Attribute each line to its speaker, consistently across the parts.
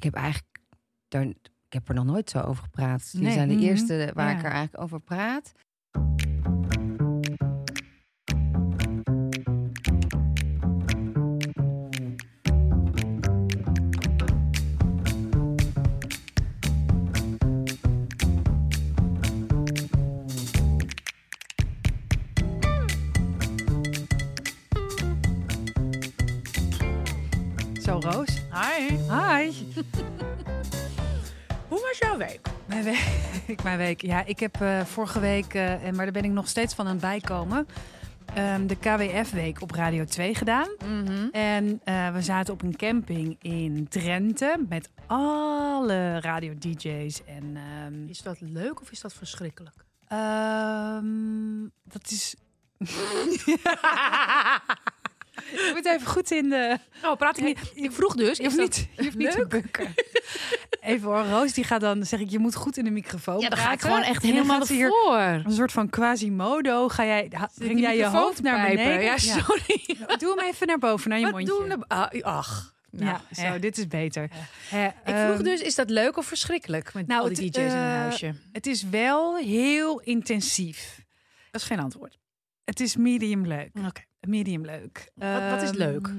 Speaker 1: Ik heb eigenlijk daar, ik heb er nog nooit zo over gepraat. Die
Speaker 2: Nee.
Speaker 1: zijn de
Speaker 2: Mhm.
Speaker 1: eerste waar ik er eigenlijk over praat.
Speaker 3: Hoe was jouw week?
Speaker 2: Mijn week. Mijn week. Ja, ik heb eh, vorige week, en maar daar ben ik nog steeds van aan het bijkomen, ehm, de KWF-week op Radio 2 gedaan. En eh, we zaten op een camping in Drenthe met alle radio-dj's. En ehm,
Speaker 3: Is dat leuk of is dat verschrikkelijk?
Speaker 2: ehm, dat is. je moet even goed in de.
Speaker 3: Oh, praat ik niet. Ik vroeg dus.
Speaker 2: Je hoeft niet, je hoeft niet te bukken. Even hoor, Roos die gaat dan, zeg ik, je moet goed in de microfoon
Speaker 3: Ja, dan ga ik
Speaker 2: praten.
Speaker 3: gewoon echt
Speaker 2: En dan
Speaker 3: helemaal
Speaker 2: gaat ze hier
Speaker 3: ervoor.
Speaker 2: Een soort van quasimodo. Ga jij, ha- breng jij je hoofd naar
Speaker 3: pijpen?
Speaker 2: beneden?
Speaker 3: Ja, sorry.
Speaker 2: Doe hem even naar boven, naar je
Speaker 3: Wat
Speaker 2: mondje.
Speaker 3: doen we? Ah, ach. Nou,
Speaker 2: ja,
Speaker 3: hè.
Speaker 2: zo, dit is beter. Hè,
Speaker 3: Ik vroeg
Speaker 2: ehm,
Speaker 3: dus, is dat leuk of verschrikkelijk? Met
Speaker 2: nou,
Speaker 3: al die
Speaker 2: het,
Speaker 3: DJ's in een
Speaker 2: eh,
Speaker 3: huisje.
Speaker 2: Het is wel heel intensief.
Speaker 3: Dat is geen antwoord.
Speaker 2: Het is medium leuk.
Speaker 3: Oké.
Speaker 2: Medium leuk.
Speaker 3: Wat- wat is
Speaker 2: Ehm,
Speaker 3: leuk?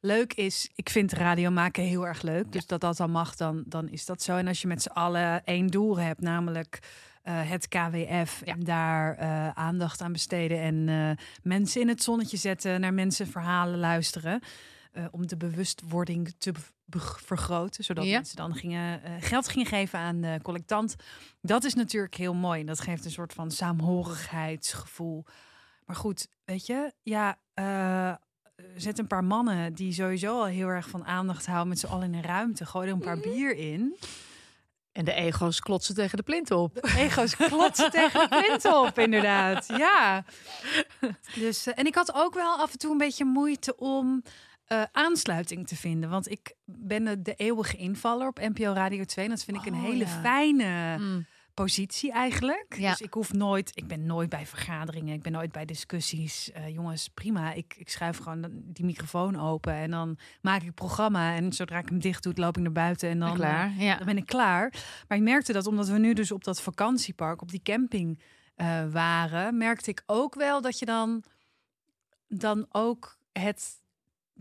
Speaker 2: Leuk is, ik vind radio maken heel erg leuk. Dus dat dat dan mag, dan, dan is dat zo. En als je met z'n allen één doel hebt, namelijk eh, het KWF.
Speaker 3: Ja.
Speaker 2: En daar eh, aandacht aan besteden. En eh, mensen in het zonnetje zetten, naar mensen verhalen luisteren. om de bewustwording te vergroten. Zodat
Speaker 3: Ja.
Speaker 2: mensen dan gingen, geld gingen geven aan de collectant. Dat is natuurlijk heel mooi. En dat geeft een soort van saamhorigheidsgevoel. Maar goed, weet je, ja, eh, zet een paar mannen die sowieso al heel erg van aandacht houden met z'n allen in een ruimte. Gooi er een paar bier in.
Speaker 3: En de ego's klotsen tegen de plint op.
Speaker 2: Ego's klotsen tegen de plint op, inderdaad. Ja. Dus, eh, en ik had ook wel af en toe een beetje moeite om eh, aansluiting te vinden. Want ik ben de, de eeuwige invaller op NPO Radio 2. En dat vind ik een
Speaker 3: Oh,
Speaker 2: hele
Speaker 3: ja.
Speaker 2: fijne
Speaker 3: Mm.
Speaker 2: Positie eigenlijk.
Speaker 3: Ja.
Speaker 2: Dus ik hoef nooit, ik ben nooit bij vergaderingen, ik ben nooit bij discussies. Eh, jongens, prima. Ik, ik schuif gewoon die microfoon open en dan maak ik programma. En zodra ik hem dicht doe, loop ik naar buiten en dan,
Speaker 3: Klaar.
Speaker 2: eh,
Speaker 3: Ja.
Speaker 2: dan ben ik klaar. Maar ik merkte dat omdat we nu dus op dat vakantiepark, op die camping eh, waren, merkte ik ook wel dat je dan, dan ook het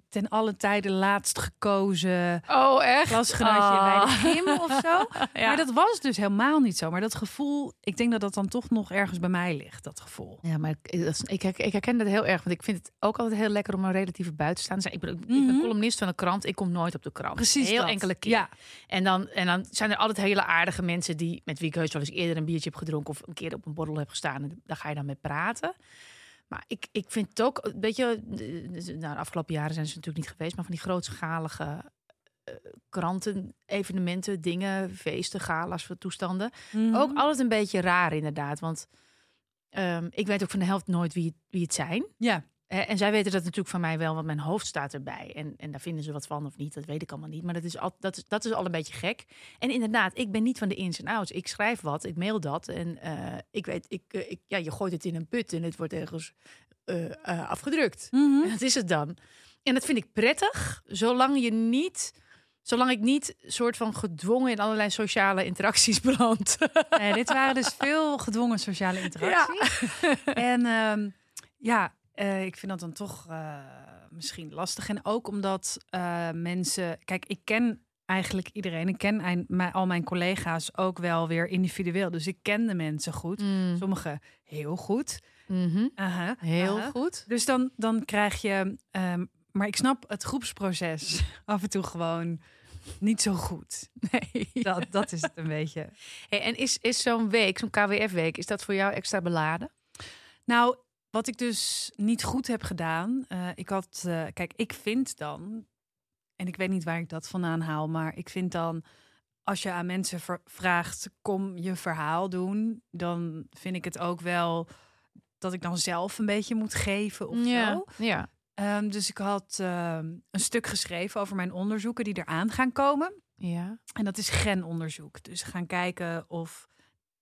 Speaker 2: ten alle tijde laatst gekozen
Speaker 3: Oh, echt?
Speaker 2: klasgenootje
Speaker 3: Ah.
Speaker 2: bij de Kim of zo.
Speaker 3: Ja.
Speaker 2: Maar dat was dus helemaal niet zo. Maar dat gevoel, ik denk dat dat dan toch nog ergens bij mij ligt, dat gevoel.
Speaker 3: Ja, maar ik, ik, herk- ik herken dat heel erg. Want ik vind het ook altijd heel lekker om een relatieve buiten te staan. Ik ben, ik ben
Speaker 2: Mhm.
Speaker 3: columnist van de krant. Ik kom nooit op de krant. Heel
Speaker 2: dat.
Speaker 3: enkele keer.
Speaker 2: Ja,
Speaker 3: En, dan, en dan zijn er altijd hele aardige mensen die, met wie ik heus wel eens eerder een biertje heb gedronken. Of een keer op een borrel heb gestaan. En daar ga je dan mee praten. Maar ik, ik vind het ook, weet je, nou, de afgelopen jaren zijn ze natuurlijk niet geweest. Maar van die grootschalige eh, kranten, evenementen, dingen, feesten, gala's, toestanden.
Speaker 2: Mhm.
Speaker 3: Ook altijd een beetje raar inderdaad. Want ehm, ik weet ook van de helft nooit wie, wie het zijn.
Speaker 2: ja.
Speaker 3: Eh, en zij weten dat natuurlijk van mij wel, want mijn hoofd staat erbij. En, en daar vinden ze wat van of niet, dat weet ik allemaal niet. Maar dat is, al, dat, is, dat is al een beetje gek. En inderdaad, ik ben niet van de ins en outs. Ik schrijf wat, ik mail dat. En eh, ik weet, ik, eh, ik, ja, je gooit het in een put en het wordt ergens afgedrukt.
Speaker 2: Mhm.
Speaker 3: En dat is het dan. En dat vind ik prettig, zolang je niet... Zolang ik niet soort van gedwongen in allerlei sociale interacties beland.
Speaker 2: Nee, dit waren dus veel gedwongen sociale interacties. En ehm, ja, eh, ik vind dat dan toch eh, misschien lastig. En ook omdat eh, mensen... Kijk, ik ken eigenlijk iedereen. Ik ken mijn, al mijn collega's ook wel weer individueel. Dus ik ken de mensen goed.
Speaker 3: Mm.
Speaker 2: Sommigen heel goed.
Speaker 3: Mhm. Heel goed.
Speaker 2: Dus dan, dan krijg je. ehm, maar ik snap het groepsproces af en toe gewoon niet zo goed.
Speaker 3: Nee.
Speaker 2: Dat, dat is het een beetje.
Speaker 3: Hey, en is, is zo'n week, zo'n KWF-week, is dat voor jou extra beladen?
Speaker 2: Nou, wat ik dus niet goed heb gedaan. eh, ik had. eh, kijk, ik vind dan. En ik weet niet waar ik dat vandaan haal. Maar ik vind dan. Als je aan mensen vraagt. Kom je verhaal doen. Dan vind ik het ook wel. Dat ik dan zelf een beetje moet geven of zo.
Speaker 3: ja.
Speaker 2: Ehm, dus ik had ehm, een stuk geschreven over mijn onderzoeken die eraan gaan komen.
Speaker 3: Ja.
Speaker 2: En dat is genonderzoek. Dus gaan kijken of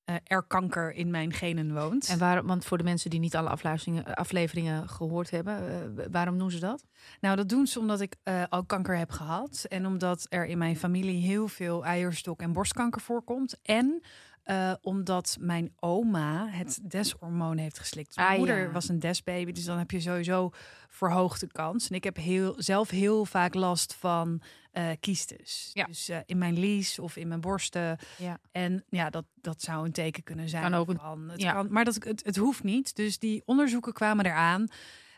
Speaker 2: eh, er kanker in mijn genen woont.
Speaker 3: En waarom, want voor de mensen die niet alle afleveringen, afleveringen gehoord hebben, eh, waarom doen ze dat?
Speaker 2: Nou, dat doen ze omdat ik eh, al kanker heb gehad. En omdat er in mijn familie heel veel eierstok- en borstkanker voorkomt. En eh, omdat mijn oma het deshormoon heeft geslikt. Mijn
Speaker 3: Ah,
Speaker 2: moeder
Speaker 3: ja.
Speaker 2: was een desbaby, dus dan heb je sowieso verhoogde kans. En ik heb heel, zelf heel vaak last van eh kiestes.
Speaker 3: Ja.
Speaker 2: Dus eh, in mijn lies of in mijn borsten.
Speaker 3: Ja.
Speaker 2: En ja, dat, dat zou een teken kunnen zijn.
Speaker 3: Kan ook een-
Speaker 2: van, het
Speaker 3: ja.
Speaker 2: kan, maar dat, het, het hoeft niet. Dus die onderzoeken kwamen eraan.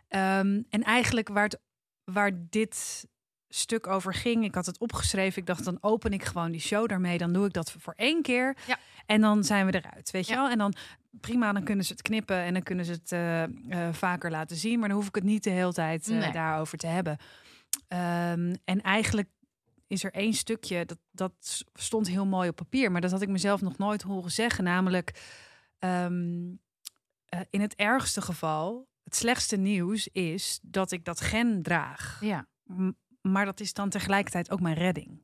Speaker 2: Ehm, en eigenlijk waar, het, waar dit stuk over ging, ik had het opgeschreven. Ik dacht, dan open ik gewoon die show daarmee. Dan doe ik dat voor één keer.
Speaker 3: Ja.
Speaker 2: En dan zijn we eruit, weet je
Speaker 3: Ja.
Speaker 2: wel? En dan prima, dan kunnen ze het knippen en dan kunnen ze het eh, eh, vaker laten zien. Maar dan hoef ik het niet de hele tijd eh,
Speaker 3: Nee.
Speaker 2: daarover te hebben. Ehm, en eigenlijk is er één stukje, dat, dat stond heel mooi op papier, maar dat had ik mezelf nog nooit horen zeggen. Namelijk, ehm, eh, in het ergste geval, het slechtste nieuws is dat ik dat gen draag.
Speaker 3: Ja.
Speaker 2: Maar dat is dan tegelijkertijd ook mijn redding.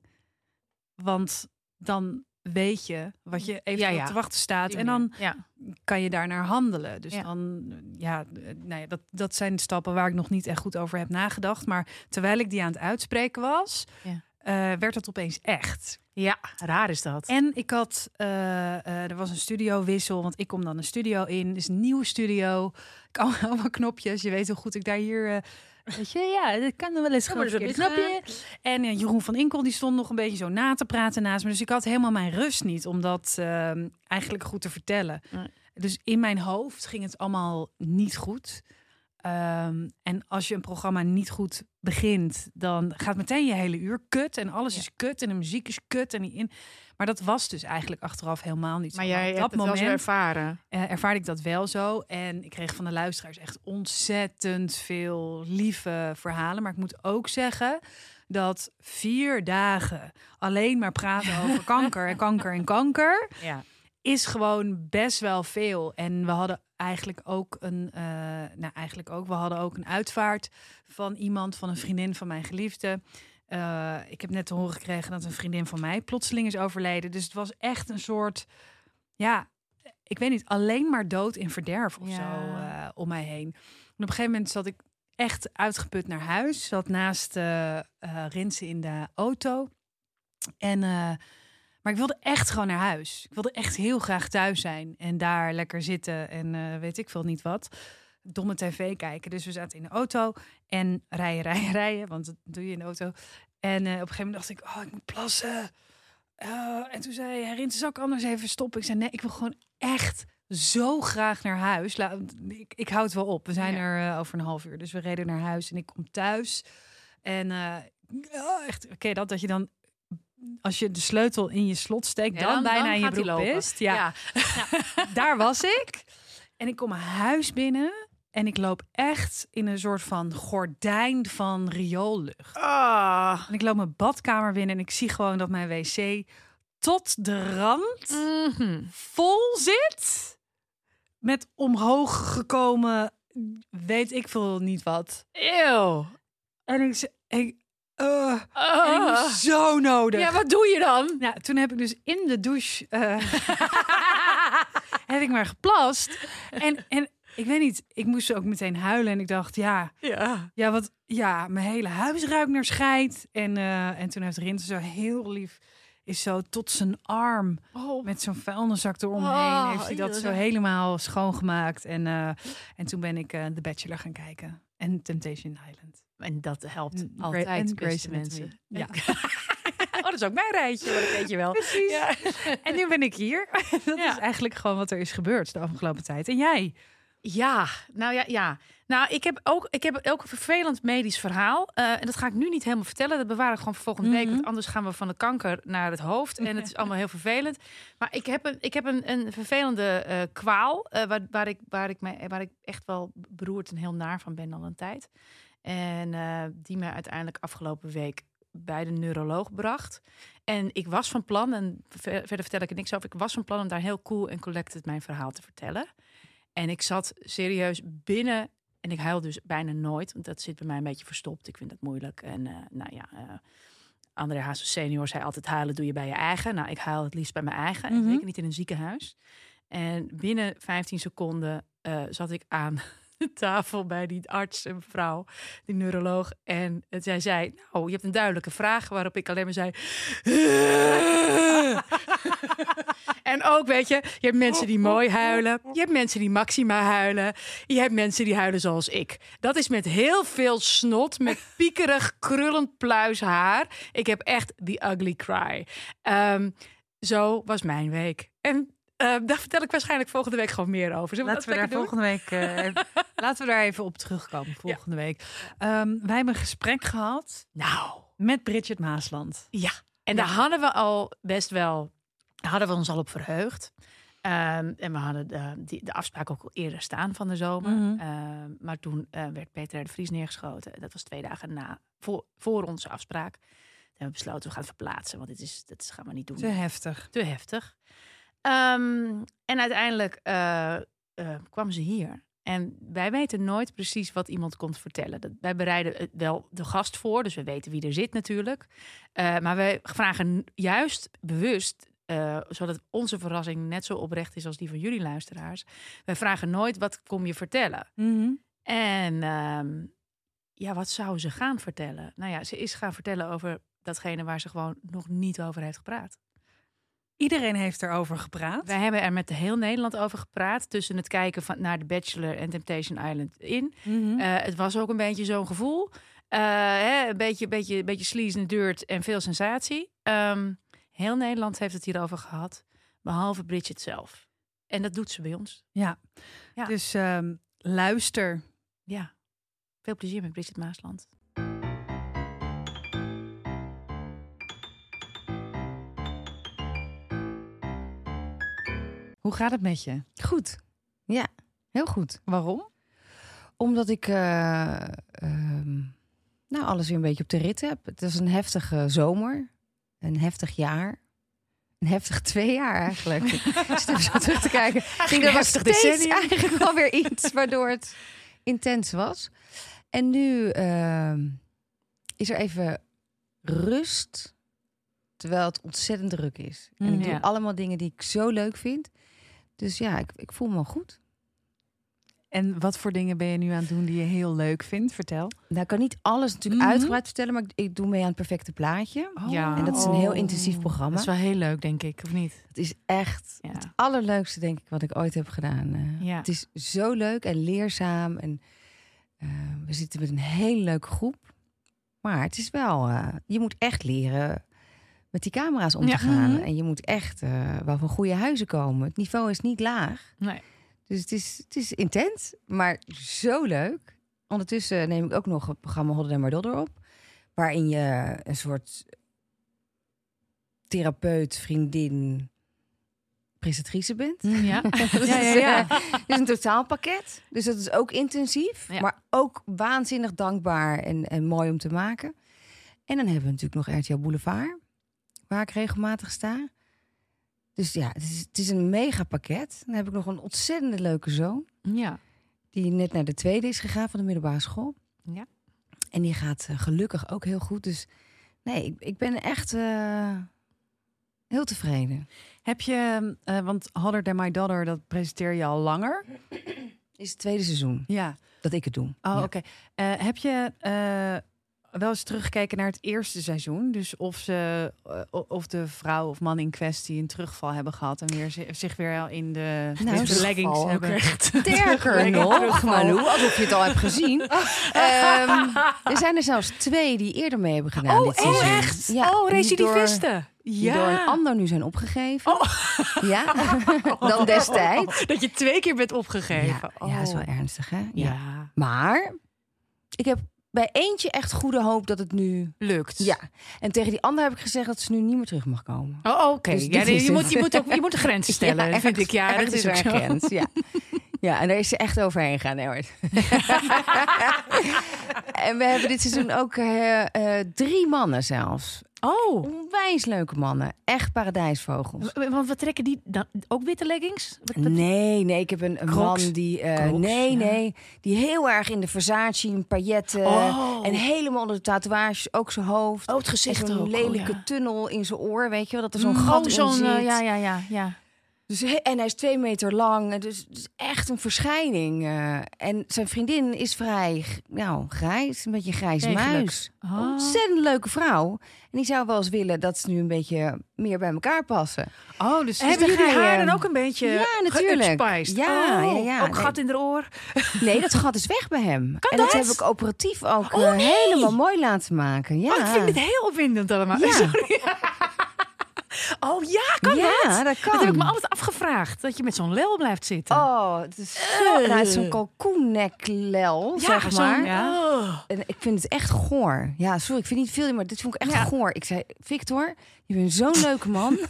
Speaker 2: Want dan weet je wat je even
Speaker 3: ja.
Speaker 2: te wachten staat. En dan
Speaker 3: ja.
Speaker 2: kan je daarnaar handelen. Dus
Speaker 3: Ja.
Speaker 2: dan, ja, nou ja dat, dat zijn de stappen waar ik nog niet echt goed over heb nagedacht. Maar terwijl ik die aan het uitspreken was, eh, werd het opeens echt.
Speaker 3: ja, raar is dat.
Speaker 2: En ik had, eh, eh, er was een studiowissel, want ik kom dan een studio in. Is een nieuwe studio. Ik al- allemaal knopjes. Je weet hoe goed ik daar hier. Weet je, ja, dat kan er wel eens
Speaker 3: Ja,
Speaker 2: gewoon
Speaker 3: ook
Speaker 2: knopje. En eh, Jeroen van Inkel die stond nog een beetje zo na te praten naast me. Dus ik had helemaal mijn rust niet om dat ehm, eigenlijk goed te vertellen.
Speaker 3: Nee.
Speaker 2: Dus in mijn hoofd ging het allemaal niet goed. Ehm, en als je een programma niet goed begint, dan gaat meteen je hele uur kut. En alles
Speaker 3: Ja.
Speaker 2: is kut en de muziek is kut. En die in... Maar dat was dus eigenlijk achteraf helemaal niet zo.
Speaker 3: maar jij
Speaker 2: op
Speaker 3: hebt
Speaker 2: dat
Speaker 3: het wel
Speaker 2: moment
Speaker 3: ervaren.
Speaker 2: eh, ervaarde ik dat wel zo. En ik kreeg van de luisteraars echt ontzettend veel lieve verhalen. Maar ik moet ook zeggen dat vier dagen alleen maar praten over kanker en kanker en kanker
Speaker 3: Ja.
Speaker 2: is gewoon best wel veel. En we hadden eigenlijk ook een, eh, nou eigenlijk ook, we hadden ook een uitvaart van iemand, van een vriendin van mijn geliefde. Eh, ik heb net te horen gekregen dat een vriendin van mij plotseling is overleden. Dus het was echt een soort, ja, ik weet niet, alleen maar dood in verderf of
Speaker 3: Ja.
Speaker 2: zo eh, om mij heen. En op een gegeven moment zat ik echt uitgeput naar huis. Zat naast Rinsen in de auto. En, maar ik wilde echt gewoon naar huis. Ik wilde echt heel graag thuis zijn. En daar lekker zitten en eh, weet ik veel niet wat. Domme tv kijken. Dus we zaten in de auto en rijden, rijden, rijden. Want dat doe je in de auto. En eh, op een gegeven moment dacht ik, oh, ik moet plassen. Eh, en toen zei hij, Rinsen, zal ik anders even stoppen? Ik zei, nee, ik wil gewoon echt zo graag naar huis. La- ik, ik hou het wel op. We zijn
Speaker 3: Ja.
Speaker 2: er over een half uur. Dus we reden naar huis en ik kom thuis. En ja, echt, oké, dat dat je dan... Als je de sleutel in je slot steekt,
Speaker 3: Ja,
Speaker 2: dan, bijna
Speaker 3: dan
Speaker 2: in je broek pist. Ja, daar was ik. En ik kom mijn huis binnen en ik loop echt in een soort van gordijn van rioollucht.
Speaker 3: Ah.
Speaker 2: En ik loop mijn badkamer binnen en ik zie gewoon dat mijn wc tot de rand
Speaker 3: Mhm.
Speaker 2: vol zit. Met omhoog gekomen, weet ik veel niet wat.
Speaker 3: Eeuw.
Speaker 2: En ik, ik,
Speaker 3: Ah.
Speaker 2: was zo nodig.
Speaker 3: Ja, wat doe je dan?
Speaker 2: Ja, toen heb ik dus in de douche eh, heb ik maar geplast. En, en ik weet niet, ik moest ook meteen huilen. En ik dacht, ja,
Speaker 3: Ja.
Speaker 2: ja, wat, ja mijn hele huis ruikt naar scheid. En, eh, en toen heeft Rinte zo heel lief, is zo tot zijn arm
Speaker 3: Oh.
Speaker 2: met zo'n vuilniszak eromheen.
Speaker 3: Oh,
Speaker 2: heeft hij dat zo helemaal schoongemaakt. En, eh, en toen ben ik eh The Bachelor gaan kijken. En Temptation Island.
Speaker 3: En dat helpt altijd, beste mensen.
Speaker 2: Ja.
Speaker 3: oh, dat is ook mijn rijtje, maar dat weet je wel.
Speaker 2: Precies.
Speaker 3: Ja.
Speaker 2: En nu ben ik hier. Dat
Speaker 3: Ja.
Speaker 2: is eigenlijk gewoon wat er is gebeurd de afgelopen tijd. En jij?
Speaker 3: Ja, nou ja, ja. Nou, ik heb ook, ik heb ook een vervelend medisch verhaal. Eh, en dat ga ik nu niet helemaal vertellen. Dat bewaren we gewoon voor volgende week.
Speaker 2: Mhm.
Speaker 3: Want anders gaan we van de kanker naar het hoofd. En het is allemaal heel vervelend. Maar ik heb een, ik heb een, een vervelende eh, kwaal. eh, waar, waar, ik, waar, ik me, waar ik echt wel beroerd en heel naar van ben al een tijd. En eh, die me uiteindelijk afgelopen week bij de neuroloog bracht. En ik was van plan, en ver- verder vertel ik er niks over. Ik was van plan om daar heel cool en collected mijn verhaal te vertellen. En ik zat serieus binnen. En ik huil dus bijna nooit. Want dat zit bij mij een beetje verstopt. Ik vind dat moeilijk. En eh, nou ja, eh André Hazes senior zei altijd huilen doe je bij je eigen. Nou, ik huil het liefst bij mijn eigen. En
Speaker 2: Mhm.
Speaker 3: zeker niet in een ziekenhuis. En binnen 15 seconden zat ik aan tafel bij die arts, een vrouw, die neuroloog. En zij zei, nou, je hebt een duidelijke vraag. Waarop ik alleen maar zei... en ook, weet je, je hebt mensen die mooi huilen. Je hebt mensen die maxima huilen. Je hebt mensen die huilen zoals ik. Dat is met heel veel snot, met piekerig, krullend pluis haar. Ik heb echt the ugly cry. Ehm, zo was mijn week. En eh, daar vertel ik waarschijnlijk volgende week gewoon meer over. Zullen
Speaker 2: Laten we daar
Speaker 3: dat doen?
Speaker 2: volgende week eh, even- laten we daar even op terugkomen volgende week. Ehm, wij hebben een gesprek gehad
Speaker 3: Nou,
Speaker 2: met Bridget Maasland.
Speaker 3: ja. En daar hadden we al best wel, daar hadden we ons al op verheugd. Ehm, en we hadden de, die, de afspraak ook al eerder staan van de zomer.
Speaker 2: Mhm.
Speaker 3: Ehm, maar toen eh, werd Peter de Vries neergeschoten. Dat was twee dagen na, voor, voor onze afspraak. Toen hebben we besloten, we gaan het verplaatsen. Want dit, is, dit gaan we niet doen.
Speaker 2: Te heftig.
Speaker 3: te heftig. Ehm, en uiteindelijk eh, eh, kwam ze hier. En wij weten nooit precies wat iemand komt vertellen. Dat, wij bereiden het wel de gast voor, dus we weten wie er zit natuurlijk. Eh, maar wij vragen juist bewust, eh, zodat onze verrassing net zo oprecht is als die van jullie luisteraars. Wij vragen nooit wat kom je vertellen.
Speaker 2: Mhm.
Speaker 3: En ehm, ja, wat zou ze gaan vertellen? Nou ja, ze is gaan vertellen over datgene waar ze gewoon nog niet over heeft gepraat.
Speaker 2: Iedereen heeft erover gepraat.
Speaker 3: Wij hebben er met heel Nederland over gepraat. Tussen het kijken van, naar The Bachelor en Temptation Island in.
Speaker 2: Mhm.
Speaker 3: Eh, het was ook een beetje zo'n gevoel. Eh, hè, een beetje, beetje, beetje sleaze en dirt en veel sensatie. Ehm, heel Nederland heeft het hierover gehad. Behalve Bridget zelf. En dat doet ze bij ons.
Speaker 2: ja.
Speaker 3: ja.
Speaker 2: Dus ehm, luister.
Speaker 3: Ja. Veel plezier met Bridget Maasland.
Speaker 2: Hoe gaat het met je?
Speaker 1: Goed. Ja, heel goed.
Speaker 2: Waarom?
Speaker 1: Omdat ik eh, ehm, nou, alles weer een beetje op de rit heb. Het is een heftige zomer. Een heftig jaar. Een heftig twee jaar eigenlijk. ik zit even zo terug te kijken. Ik denk dat was
Speaker 3: heftig
Speaker 1: steeds
Speaker 3: decennium.
Speaker 1: eigenlijk wel weer iets waardoor het intens was. En nu ehm, is er even rust. Terwijl het ontzettend druk is. En ik
Speaker 3: Mm,
Speaker 1: doe
Speaker 3: ja.
Speaker 1: allemaal dingen die ik zo leuk vind. Dus ja, ik, ik voel me goed.
Speaker 2: En wat voor dingen ben je nu aan het doen die je heel leuk vindt? Vertel.
Speaker 1: Nou, ik kan niet alles natuurlijk
Speaker 2: Mhm.
Speaker 1: uitgebreid vertellen, maar ik, ik doe mee aan het perfecte plaatje.
Speaker 3: Ja.
Speaker 1: En dat is een heel
Speaker 2: Oh.
Speaker 1: intensief programma.
Speaker 3: Dat is wel heel leuk, denk ik, of niet?
Speaker 1: Het is echt
Speaker 3: Ja.
Speaker 1: het allerleukste, denk ik, wat ik ooit heb gedaan. Eh,
Speaker 3: Ja.
Speaker 1: Het is zo leuk en leerzaam. En eh, we zitten met een hele leuke groep. Maar het is wel, eh, je moet echt leren met die camera's om
Speaker 3: Ja.
Speaker 1: te gaan.
Speaker 2: Mhm.
Speaker 1: En je moet echt eh, wel van goede huizen komen. Het niveau is niet laag.
Speaker 3: Nee.
Speaker 1: Dus het is, het is intens, maar zo leuk. Ondertussen neem ik ook nog het programma Hodder en Mardodder op. Waarin je een soort therapeut, vriendin, presentatrice bent.
Speaker 3: Ja.
Speaker 1: Dus,
Speaker 3: ja, ja, ja.
Speaker 1: eh, dus een totaalpakket. Dus dat is ook intensief,
Speaker 3: Ja.
Speaker 1: maar ook waanzinnig dankbaar en, en mooi om te maken. En dan hebben we natuurlijk nog RTL Boulevard, waar ik regelmatig sta. Dus ja, het is, het is een mega pakket. Dan heb ik nog een ontzettend leuke zoon,
Speaker 3: ja.
Speaker 1: die net naar de tweede is gegaan van de middelbare school.
Speaker 3: Ja.
Speaker 1: En die gaat eh, gelukkig ook heel goed. Dus nee, ik, ik ben echt eh, heel tevreden.
Speaker 2: Heb je, eh, want Hotter Than My Daughter, dat presenteer je al langer.
Speaker 1: is het tweede seizoen
Speaker 2: Ja.
Speaker 1: dat ik het doe.
Speaker 2: Oh,
Speaker 1: Ja.
Speaker 2: oké. Heb je wel eens teruggekeken naar het eerste seizoen? Dus of, ze, eh, of de vrouw of man in kwestie een terugval hebben gehad... en weer, zi- zich weer in de,
Speaker 1: Nou,
Speaker 2: de leggings hebben.
Speaker 1: Sterker nog. Malou, alsof je het al hebt gezien. Ehm, er zijn er zelfs twee die eerder mee hebben gedaan
Speaker 3: Oh,
Speaker 1: dit seizoen.
Speaker 3: echt?
Speaker 1: Ja,
Speaker 3: oh, recidivisten.
Speaker 1: Die door een ander nu zijn opgegeven.
Speaker 3: Oh.
Speaker 1: Ja, dan destijds.
Speaker 3: Dat je twee keer bent opgegeven.
Speaker 1: Ja, ja, dat is wel
Speaker 3: Oh.
Speaker 1: ernstig, hè? Ja.
Speaker 3: Ja.
Speaker 1: Maar ik heb bij eentje echt goede hoop dat het nu...
Speaker 3: Lukt.
Speaker 1: Ja, en tegen die ander heb ik gezegd dat ze nu niet meer terug mag komen.
Speaker 3: Oh, oké.
Speaker 1: Dus
Speaker 3: Ja, je, moet, je, moet ook, je moet de grenzen stellen,
Speaker 1: Ja,
Speaker 3: vind ik. Ja, dat is ook
Speaker 1: grens, ja. Ja, en daar is ze echt overheen gegaan. Hoor. en we hebben dit seizoen ook eh, eh, drie mannen zelfs.
Speaker 3: Oh,
Speaker 1: Onwijs leuke mannen. Echt paradijsvogels.
Speaker 3: w- want wat trekken die dan? Ook witte leggings? Wat- wat-
Speaker 1: Nee, nee, ik heb een, een man die... eh,
Speaker 3: Crocs,
Speaker 1: nee,
Speaker 3: ja.
Speaker 1: nee. Die heel erg in de Versace, en pailletten...
Speaker 3: Oh.
Speaker 1: En helemaal onder de tatoeages, ook zijn hoofd.
Speaker 3: Oh, het gezicht
Speaker 1: zo'n lelijke
Speaker 3: Oh, ja.
Speaker 1: tunnel in zijn oor, weet je wel? Dat er zo'n
Speaker 3: Mm,
Speaker 1: gat
Speaker 3: oh, zo'n,
Speaker 1: in zit.
Speaker 3: ja, ja, ja, ja.
Speaker 1: Dus, en hij is twee meter lang. Dus, dus echt een verschijning. eh. en zijn vriendin is vrij, nou, grijs. Een beetje grijs
Speaker 3: Degelijk.
Speaker 1: muis.
Speaker 3: Oh.
Speaker 1: Ontzettend leuke vrouw. En die zou wel eens willen dat ze nu een beetje meer bij elkaar passen.
Speaker 2: Oh, dus
Speaker 3: Hebben
Speaker 1: dan
Speaker 3: jullie haar dan ook een beetje
Speaker 1: Ja, natuurlijk. Ja,
Speaker 3: Oh,
Speaker 1: ja, ja.
Speaker 3: Ook gat in de oor.
Speaker 1: Nee, dat gat is weg bij hem.
Speaker 3: Kan
Speaker 1: en dat,
Speaker 3: dat?
Speaker 1: heb ik operatief ook
Speaker 3: Oh,
Speaker 1: eh,
Speaker 3: nee.
Speaker 1: helemaal mooi laten maken. Ja,
Speaker 3: Oh, ik vind het heel opwindend allemaal.
Speaker 1: Ja.
Speaker 3: Sorry. Oh ja, kan
Speaker 1: ja,
Speaker 3: dat?
Speaker 1: dat kan.
Speaker 3: Dat heb ik me altijd afgevraagd. Dat je met zo'n lel blijft zitten.
Speaker 1: Oh, het is nou, is zo'n kalkoenneklel,
Speaker 3: ja,
Speaker 1: zeg maar.
Speaker 2: Ja.
Speaker 3: Oh.
Speaker 1: En ik vind het echt goor. Ja, sorry, ik vind niet veel, maar dit vond ik echt
Speaker 3: Ja.
Speaker 1: goor. Ik zei, Victor, je bent zo'n leuke man.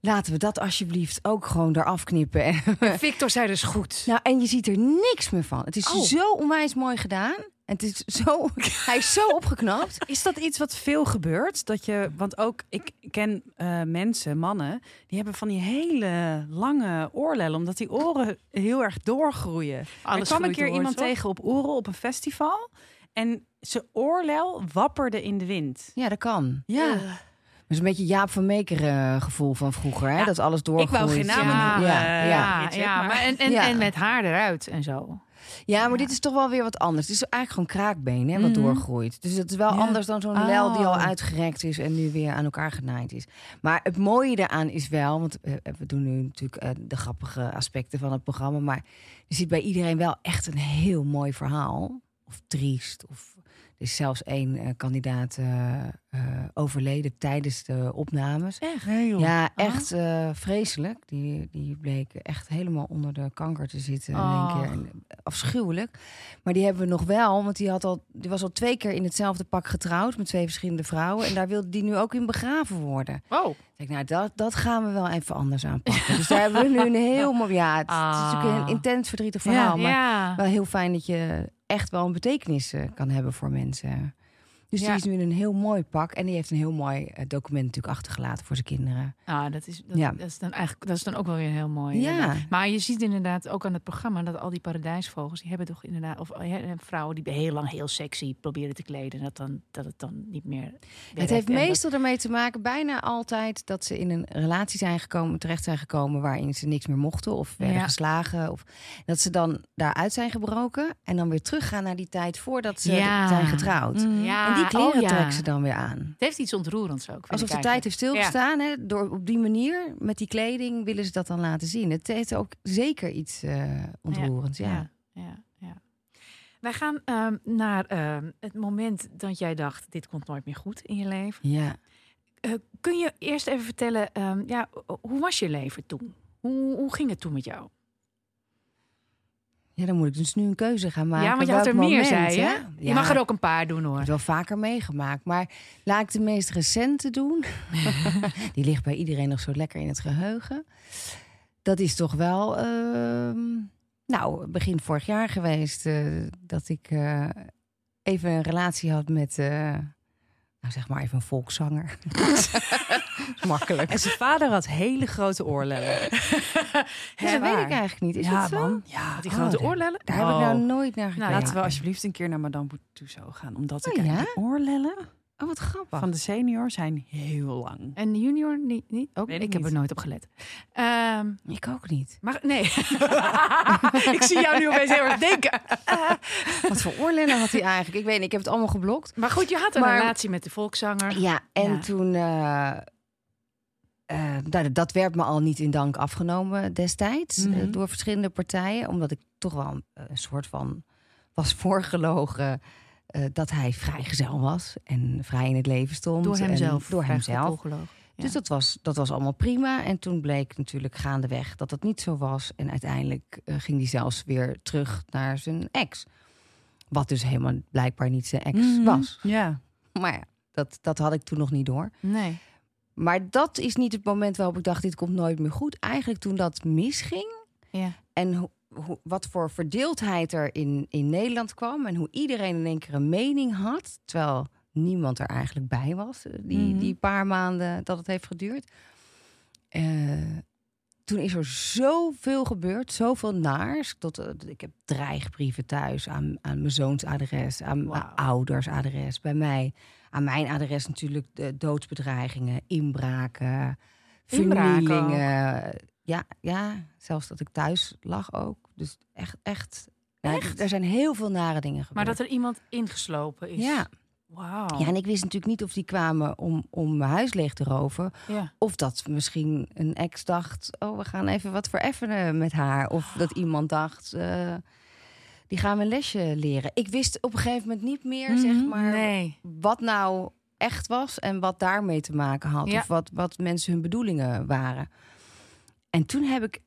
Speaker 1: Laten we dat alsjeblieft ook gewoon eraf knippen. En-
Speaker 3: Victor zei dus goed.
Speaker 1: nou, en je ziet er niks meer van. Het is
Speaker 3: Oh.
Speaker 1: zo onwijs mooi gedaan. En het is zo, hij is zo opgeknapt.
Speaker 2: Is dat iets wat veel gebeurt? Dat je, want ook ik ken eh, mensen, mannen, die hebben van die hele lange oorlellen, omdat die oren heel erg doorgroeien.
Speaker 3: Alles
Speaker 2: er kwam een keer
Speaker 3: door,
Speaker 2: iemand tegen op Oerol op een festival en zijn oorlel wapperde in de wind.
Speaker 1: Ja, dat kan.
Speaker 2: Ja.
Speaker 1: Dat is een beetje Jaap van Meeker eh, gevoel van vroeger. Hè?
Speaker 2: Ja,
Speaker 1: dat alles doorgroeit.
Speaker 2: ik wou geen namen
Speaker 3: Ja,
Speaker 1: ja,
Speaker 2: eh,
Speaker 1: ja.
Speaker 3: ja,
Speaker 2: Bridget,
Speaker 3: ja,
Speaker 2: maar-
Speaker 3: maar en, en,
Speaker 1: Ja.
Speaker 3: en met haar eruit en zo.
Speaker 1: Ja, maar dit is toch wel weer wat anders. Het is eigenlijk gewoon kraakbeen hè, wat
Speaker 2: Mhm.
Speaker 1: doorgroeit. Dus het is wel
Speaker 2: Ja.
Speaker 1: anders dan zo'n lel die al
Speaker 2: Oh.
Speaker 1: uitgerekt is en nu weer aan elkaar genaaid is. Maar het mooie daaraan is wel, want eh, we doen nu natuurlijk eh, de grappige aspecten van het programma, maar je ziet bij iedereen wel echt een heel mooi verhaal. Of triest. Of is zelfs één eh, kandidaat eh, eh, overleden tijdens de opnames.
Speaker 2: Echt?
Speaker 1: Ja, echt eh, vreselijk. Die, die bleek echt helemaal onder de kanker te zitten in één
Speaker 3: Oh.
Speaker 1: keer. En, afschuwelijk. Maar die hebben we nog wel, want die, had al, die was al twee keer in hetzelfde pak getrouwd met twee verschillende vrouwen. En daar wilde die nu ook in begraven worden.
Speaker 3: Oh,
Speaker 1: Ik nou, dat, dat gaan we wel even anders aanpakken. Dus daar hebben we nu een heel mooi. Ja, het, het is natuurlijk
Speaker 3: Ah.
Speaker 1: een intens verdrietig verhaal. maar
Speaker 3: ja.
Speaker 1: wel heel fijn dat je echt wel een betekenis eh, kan hebben voor mensen. Dus
Speaker 3: Ja.
Speaker 1: die is nu in een heel mooi pak. En die heeft een heel mooi eh, document natuurlijk achtergelaten voor zijn kinderen.
Speaker 3: Ah, dat is, dat,
Speaker 1: Ja.
Speaker 3: dat is dan eigenlijk dat is dan ook wel weer heel mooi.
Speaker 1: Ja.
Speaker 3: inderdaad. Maar je ziet inderdaad ook aan het programma dat al die paradijsvogels, die hebben toch inderdaad, of eh, vrouwen die heel lang heel sexy proberen te kleden, dat, dan, dat het dan niet meer.
Speaker 1: Het heeft
Speaker 3: En dat-
Speaker 1: meestal ermee te maken, bijna altijd, dat ze in een relatie zijn gekomen, terecht zijn gekomen waarin ze niks meer mochten of werden
Speaker 3: Ja.
Speaker 1: geslagen. Of dat ze dan daaruit zijn gebroken en dan weer teruggaan naar die tijd voordat ze zijn getrouwd.
Speaker 2: Mm.
Speaker 3: Ja,
Speaker 1: En die kleren
Speaker 3: oh ja.
Speaker 1: trekken ze dan weer aan.
Speaker 3: Het heeft iets ontroerends ook.
Speaker 1: Alsof de tijd heeft stilgestaan. Hè? Door, op die manier, met die kleding, willen ze dat dan laten zien. Het heeft ook zeker iets eh, ontroerends. Ja.
Speaker 3: Ja, ja, ja. Wij gaan ehm, naar ehm, het moment dat jij dacht: dit komt nooit meer goed in je leven.
Speaker 1: ja.
Speaker 3: Eh, kun je eerst even vertellen, ehm, ja, hoe was je leven toen? Hoe, hoe ging het toen met jou?
Speaker 1: Ja, dan moet ik dus nu een keuze gaan maken.
Speaker 3: ja, want je had er meer, zei je. Je mag er ook een paar doen
Speaker 1: Ik
Speaker 3: hoor.
Speaker 1: heb het wel vaker meegemaakt. Maar laat ik de meest recente doen. Die ligt bij iedereen nog zo lekker in het geheugen. Dat is toch wel, ehm, nou, begin vorig jaar geweest. eh, dat ik eh, even een relatie had met, eh, nou zeg maar even een volkszanger. Makkelijk.
Speaker 2: En zijn vader had hele grote oorlellen.
Speaker 1: Ja, dat weet ik eigenlijk niet. Is
Speaker 2: ja,
Speaker 1: dat zo?
Speaker 2: man. Ja,
Speaker 3: Had die
Speaker 1: Oh,
Speaker 3: grote oorlellen?
Speaker 1: Daar heb ik
Speaker 2: Oh.
Speaker 1: nou nooit naar gekeken.
Speaker 2: Laten we alsjeblieft een keer naar Madame Tussauds gaan. Omdat ik
Speaker 1: Oh, ja?
Speaker 2: die oorlellen
Speaker 1: Oh, wat grappig.
Speaker 2: van de senior zijn heel lang.
Speaker 3: En de junior niet? niet? Ook? Ik
Speaker 2: ik
Speaker 3: heb er nooit op gelet. Ehm,
Speaker 1: Ik ook niet.
Speaker 3: maar nee. ik zie jou nu opeens heel erg denken.
Speaker 1: Wat voor oorlellen had hij eigenlijk? Ik weet niet, ik heb het allemaal geblokt.
Speaker 3: Maar goed, je had een
Speaker 1: Maar-
Speaker 3: relatie met de volkszanger.
Speaker 1: Ja, en
Speaker 3: Ja.
Speaker 1: toen... eh, eh, nou, dat werd me al niet in dank afgenomen destijds.
Speaker 2: Mhm.
Speaker 1: eh, door verschillende partijen. Omdat ik toch wel een, een soort van was voorgelogen... eh, dat hij vrijgezel was en vrij in het leven stond.
Speaker 3: Door hemzelf.
Speaker 1: Door hemzelf.
Speaker 3: Ja.
Speaker 1: Dus dat was, dat was allemaal prima. En toen bleek natuurlijk gaandeweg dat dat niet zo was. En uiteindelijk eh, ging hij zelfs weer terug naar zijn ex. Wat dus helemaal blijkbaar niet zijn ex
Speaker 2: Mhm.
Speaker 1: was.
Speaker 2: Ja.
Speaker 1: Maar ja, dat, dat had ik toen nog niet door.
Speaker 3: Nee.
Speaker 1: Maar dat is niet het moment waarop ik dacht, dit komt nooit meer goed. Eigenlijk toen dat misging
Speaker 3: Ja.
Speaker 1: en wat voor verdeeldheid er in, in Nederland kwam... en hoe iedereen in één keer een mening had... terwijl niemand er eigenlijk bij was, eh, die,
Speaker 2: Mhm.
Speaker 1: die paar maanden dat het heeft geduurd. Eh, toen is er zoveel gebeurd, zoveel naars. Tot, eh, ik heb dreigbrieven thuis aan, aan mijn zoons adres, aan mijn ouders adres, bij mij. Aan mijn adres natuurlijk de doodsbedreigingen, inbraken,
Speaker 3: Inbraken
Speaker 1: vernielingen. Ja, ja, zelfs dat ik thuis lag ook. Dus echt, echt. Ja,
Speaker 3: Echt?
Speaker 1: er zijn heel veel nare dingen
Speaker 3: Maar
Speaker 1: gebeurd.
Speaker 3: dat er iemand ingeslopen is.
Speaker 1: Ja.
Speaker 3: Wauw.
Speaker 1: ja, en ik wist natuurlijk niet of die kwamen om, om mijn huis leeg te roven.
Speaker 3: Ja.
Speaker 1: Of dat misschien een ex dacht, oh, we gaan even wat vereffenen met haar. Of dat iemand dacht, eh, die gaan we een lesje leren. Ik wist op een gegeven moment niet meer, zeg
Speaker 2: Mhm.
Speaker 1: maar,
Speaker 3: Nee.
Speaker 1: wat nou echt was en wat daarmee te maken had.
Speaker 3: Ja.
Speaker 1: Of wat, wat mensen hun bedoelingen waren. En toen heb ik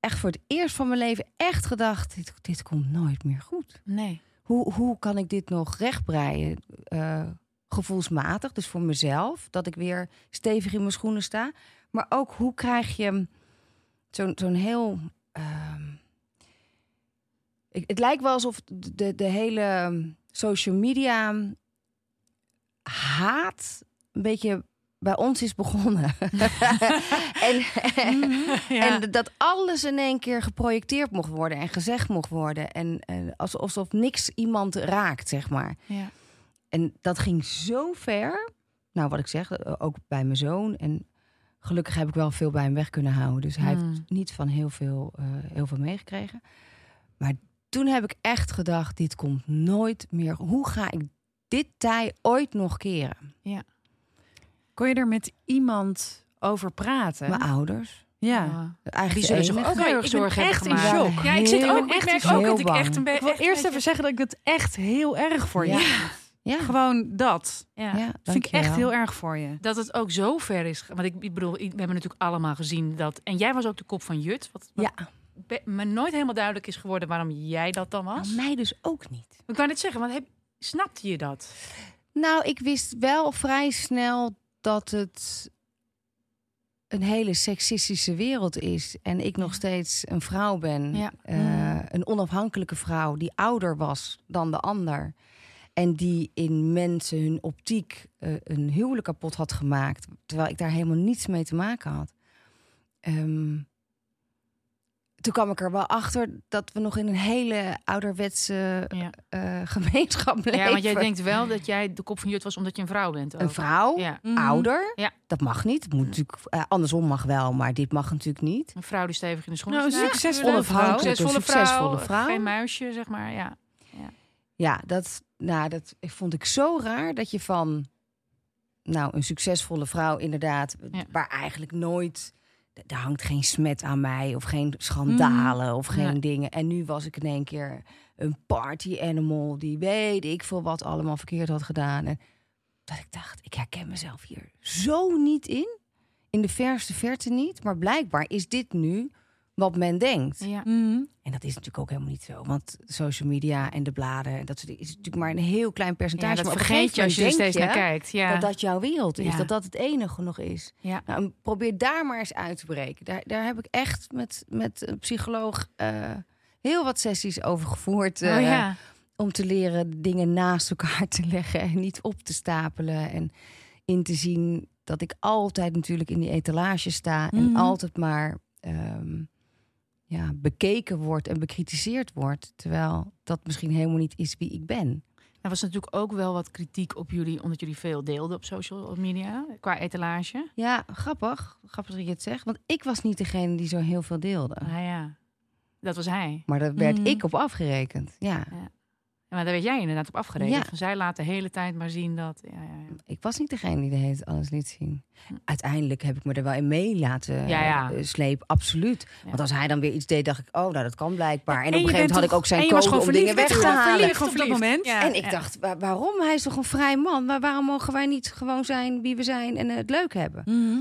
Speaker 1: echt voor het eerst van mijn leven echt gedacht, dit, dit komt nooit meer goed.
Speaker 3: Nee.
Speaker 1: Hoe, hoe kan ik dit nog rechtbreien? Eh, gevoelsmatig, dus voor mezelf, dat ik weer stevig in mijn schoenen sta. Maar ook hoe krijg je zo'n zo'n heel. ehm, ik, het lijkt wel alsof de, de hele social media haat een beetje bij ons is begonnen. en,
Speaker 2: Ja.
Speaker 1: en dat alles in één keer geprojecteerd mocht worden en gezegd mocht worden. En, en alsof, alsof niks iemand raakt, zeg maar.
Speaker 3: Ja.
Speaker 1: En dat ging zo ver. Nou, wat ik zeg, eh, ook bij mijn zoon. En gelukkig heb ik wel veel bij hem weg kunnen houden. Dus hij heeft niet van heel veel, eh, heel veel meegekregen. Maar toen heb ik echt gedacht, dit komt nooit meer. Hoe ga ik dit tij ooit nog keren?
Speaker 2: Kon je er met iemand over praten?
Speaker 1: Mijn ouders.
Speaker 2: ja.
Speaker 3: Die
Speaker 1: Eigenlijk
Speaker 3: zullen zich
Speaker 1: enige.
Speaker 3: ook heel erg zorgen
Speaker 2: echt
Speaker 3: hebben
Speaker 2: in
Speaker 3: gemaakt.
Speaker 2: shock.
Speaker 3: Ja, ik zit
Speaker 1: Heel-
Speaker 3: ook. Ik merk
Speaker 1: heel
Speaker 3: ook dat ik echt een beetje.
Speaker 2: Ik wil eerst even zeggen dat ik het echt heel erg voor je
Speaker 1: Ja. Ja,
Speaker 2: Gewoon dat.
Speaker 3: Ja.
Speaker 1: ja
Speaker 2: vind ik echt heel erg voor je.
Speaker 3: Dat het ook zo ver is. Want ik, ik bedoel, ik- we hebben natuurlijk allemaal gezien dat. En jij was ook de kop van Jut. Wat, wat
Speaker 1: Ja,
Speaker 3: me nooit helemaal duidelijk is geworden waarom jij dat dan was.
Speaker 1: maar mij dus ook niet.
Speaker 3: Ik wou net zeggen, want heb, snapte je dat?
Speaker 1: Nou, ik wist wel vrij snel dat het een hele seksistische wereld is. En ik nog steeds een vrouw ben.
Speaker 3: Ja.
Speaker 1: Eh. Een onafhankelijke vrouw die ouder was dan de ander. En die in mensen hun optiek eh, een huwelijk kapot had gemaakt. Terwijl ik daar helemaal niets mee te maken had. Ehm, toen kwam ik er wel achter dat we nog in een hele ouderwetse
Speaker 3: Ja.
Speaker 1: eh, gemeenschap leven.
Speaker 3: ja, want jij denkt wel dat jij de kop van Jut was omdat je een vrouw bent. Ook.
Speaker 1: Een vrouw,
Speaker 3: Ja.
Speaker 2: Mhm.
Speaker 1: ouder,
Speaker 3: Ja.
Speaker 1: dat mag niet. Het moet natuurlijk, eh, andersom mag wel, maar dit mag natuurlijk niet.
Speaker 3: Een vrouw die stevig in de schoenen
Speaker 2: Nou, een
Speaker 3: staat.
Speaker 2: succesvolle vrouw.
Speaker 3: Succesvolle,
Speaker 1: succesvolle
Speaker 3: vrouw. Geen muisje, zeg maar. Ja.
Speaker 1: Ja, dat, nou, dat vond ik zo raar dat je van nou, een succesvolle vrouw inderdaad,
Speaker 3: Ja.
Speaker 1: waar eigenlijk nooit, daar hangt geen smet aan mij of geen schandalen of geen dingen. En nu was ik in één keer een party animal die weet ik veel wat allemaal verkeerd had gedaan. En dat ik dacht, ik herken mezelf hier zo niet in. In de verste verte niet. Maar blijkbaar is dit nu wat men denkt.
Speaker 3: Ja.
Speaker 2: Mhm.
Speaker 1: En dat is natuurlijk ook helemaal niet zo. Want social media en de bladen, dat soort- is natuurlijk maar een heel klein percentage.
Speaker 3: Ja, dat
Speaker 1: maar
Speaker 3: vergeet je als je er steeds naar kijkt. Ja.
Speaker 1: Dat dat jouw wereld is.
Speaker 3: Ja.
Speaker 1: Dat dat het enige nog is.
Speaker 3: Ja.
Speaker 1: Nou, en probeer daar maar eens uit te breken. Daar, daar heb ik echt met, met een psycholoog eh, heel wat sessies over gevoerd.
Speaker 3: oh,
Speaker 1: eh,
Speaker 3: ja.
Speaker 1: Om te leren dingen naast elkaar te leggen en niet op te stapelen. En in te zien dat ik altijd natuurlijk in die etalage sta. En
Speaker 2: Mhm.
Speaker 1: altijd maar ehm, ja, bekeken wordt en bekritiseerd wordt. Terwijl dat misschien helemaal niet is wie ik ben.
Speaker 3: Er was natuurlijk ook wel wat kritiek op jullie, omdat jullie veel deelden op social media, qua etalage.
Speaker 1: Ja, grappig. Grappig dat je het zegt. Want ik was niet degene die zo heel veel deelde.
Speaker 3: Nou ja, dat was hij.
Speaker 1: Maar daar werd
Speaker 2: Mhm.
Speaker 1: ik op afgerekend. Ja,
Speaker 3: Maar daar werd jij inderdaad op afgerekend.
Speaker 1: Ja.
Speaker 3: Van zij laat de hele tijd maar zien dat... Ja, ja, ja.
Speaker 1: ik was niet degene die de hele tijd alles liet zien.
Speaker 3: Hm.
Speaker 1: Uiteindelijk heb ik me er wel in mee laten
Speaker 3: Ja, ja.
Speaker 1: eh, slepen, absoluut.
Speaker 3: Ja.
Speaker 1: Want als hij dan weer iets deed, dacht ik, oh, nou, dat kan blijkbaar. En,
Speaker 2: En
Speaker 1: op een gegeven moment had ik ook zijn code om dingen weg te halen.
Speaker 2: verliefd op dat moment.
Speaker 3: Ja,
Speaker 1: En ik
Speaker 3: ja.
Speaker 1: dacht, wa- waarom? Hij is toch een vrij man? Maar waarom mogen wij niet gewoon zijn wie we zijn en het leuk hebben?
Speaker 2: Mhm.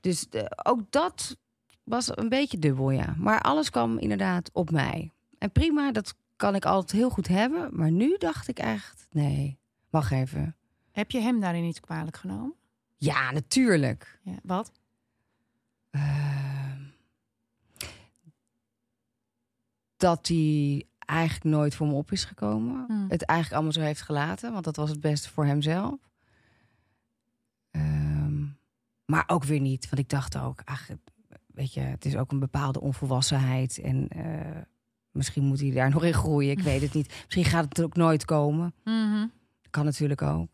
Speaker 1: Dus eh, ook dat was een beetje dubbel, ja. Maar alles kwam inderdaad op mij. En prima, dat kan ik altijd heel goed hebben. Maar nu dacht ik echt, nee, wacht even.
Speaker 3: Heb je hem daarin niet kwalijk genomen?
Speaker 1: Ja, natuurlijk.
Speaker 3: Ja. Wat?
Speaker 1: Ehm, dat hij eigenlijk nooit voor me op is gekomen.
Speaker 3: Hmm.
Speaker 1: Het eigenlijk allemaal zo heeft gelaten, want dat was het beste voor hemzelf. Ehm, maar ook weer niet, want ik dacht ook, ach, weet je, het is ook een bepaalde onvolwassenheid. En eh, misschien moet hij daar nog in groeien, ik weet het niet. Misschien gaat het er ook nooit komen.
Speaker 3: Mhm.
Speaker 1: Kan natuurlijk ook.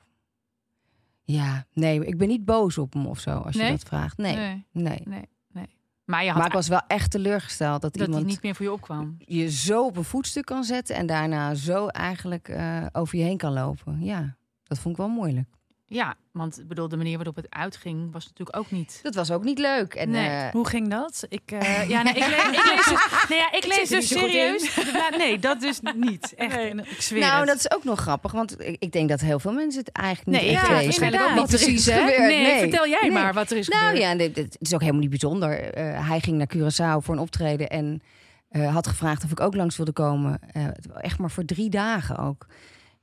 Speaker 1: Ja, nee, ik ben niet boos op hem of zo, als
Speaker 3: Nee?
Speaker 1: je dat vraagt. Nee,
Speaker 3: Nee.
Speaker 1: nee.
Speaker 3: Nee, nee. Maar je had
Speaker 1: Maar ik was wel echt teleurgesteld dat,
Speaker 3: dat
Speaker 1: iemand
Speaker 3: niet meer voor je opkwam.
Speaker 1: je zo op een voetstuk kan zetten en daarna zo eigenlijk eh, over je heen kan lopen. Ja, dat vond ik wel moeilijk.
Speaker 3: Ja, want ik bedoel, de manier waarop het uitging was natuurlijk ook niet.
Speaker 1: Dat was ook niet leuk. En,
Speaker 3: Nee.
Speaker 1: eh,
Speaker 2: Hoe ging dat? Ik, eh, ja, nee, ik, lees, ik lees dus, nee, ja, ik lees
Speaker 1: er
Speaker 2: dus serieus. Ja, nee, dat dus niet. Echt, ik zweer
Speaker 1: nou,
Speaker 2: het.
Speaker 1: dat is ook nog grappig, want ik, ik denk dat heel veel mensen het eigenlijk niet
Speaker 3: Nee,
Speaker 1: echt
Speaker 3: ja,
Speaker 1: weten.
Speaker 3: waarschijnlijk ook
Speaker 1: wat
Speaker 3: niet
Speaker 1: er
Speaker 3: precies,
Speaker 1: gebeurd.
Speaker 2: nee, vertel jij
Speaker 1: Nee.
Speaker 2: maar wat er is
Speaker 1: Nou
Speaker 2: gebeurd.
Speaker 1: ja, dit, dit- het is ook helemaal niet bijzonder. Eh, hij ging naar Curaçao voor een optreden en eh, had gevraagd of ik ook langs wilde komen. Eh, echt maar voor drie dagen ook.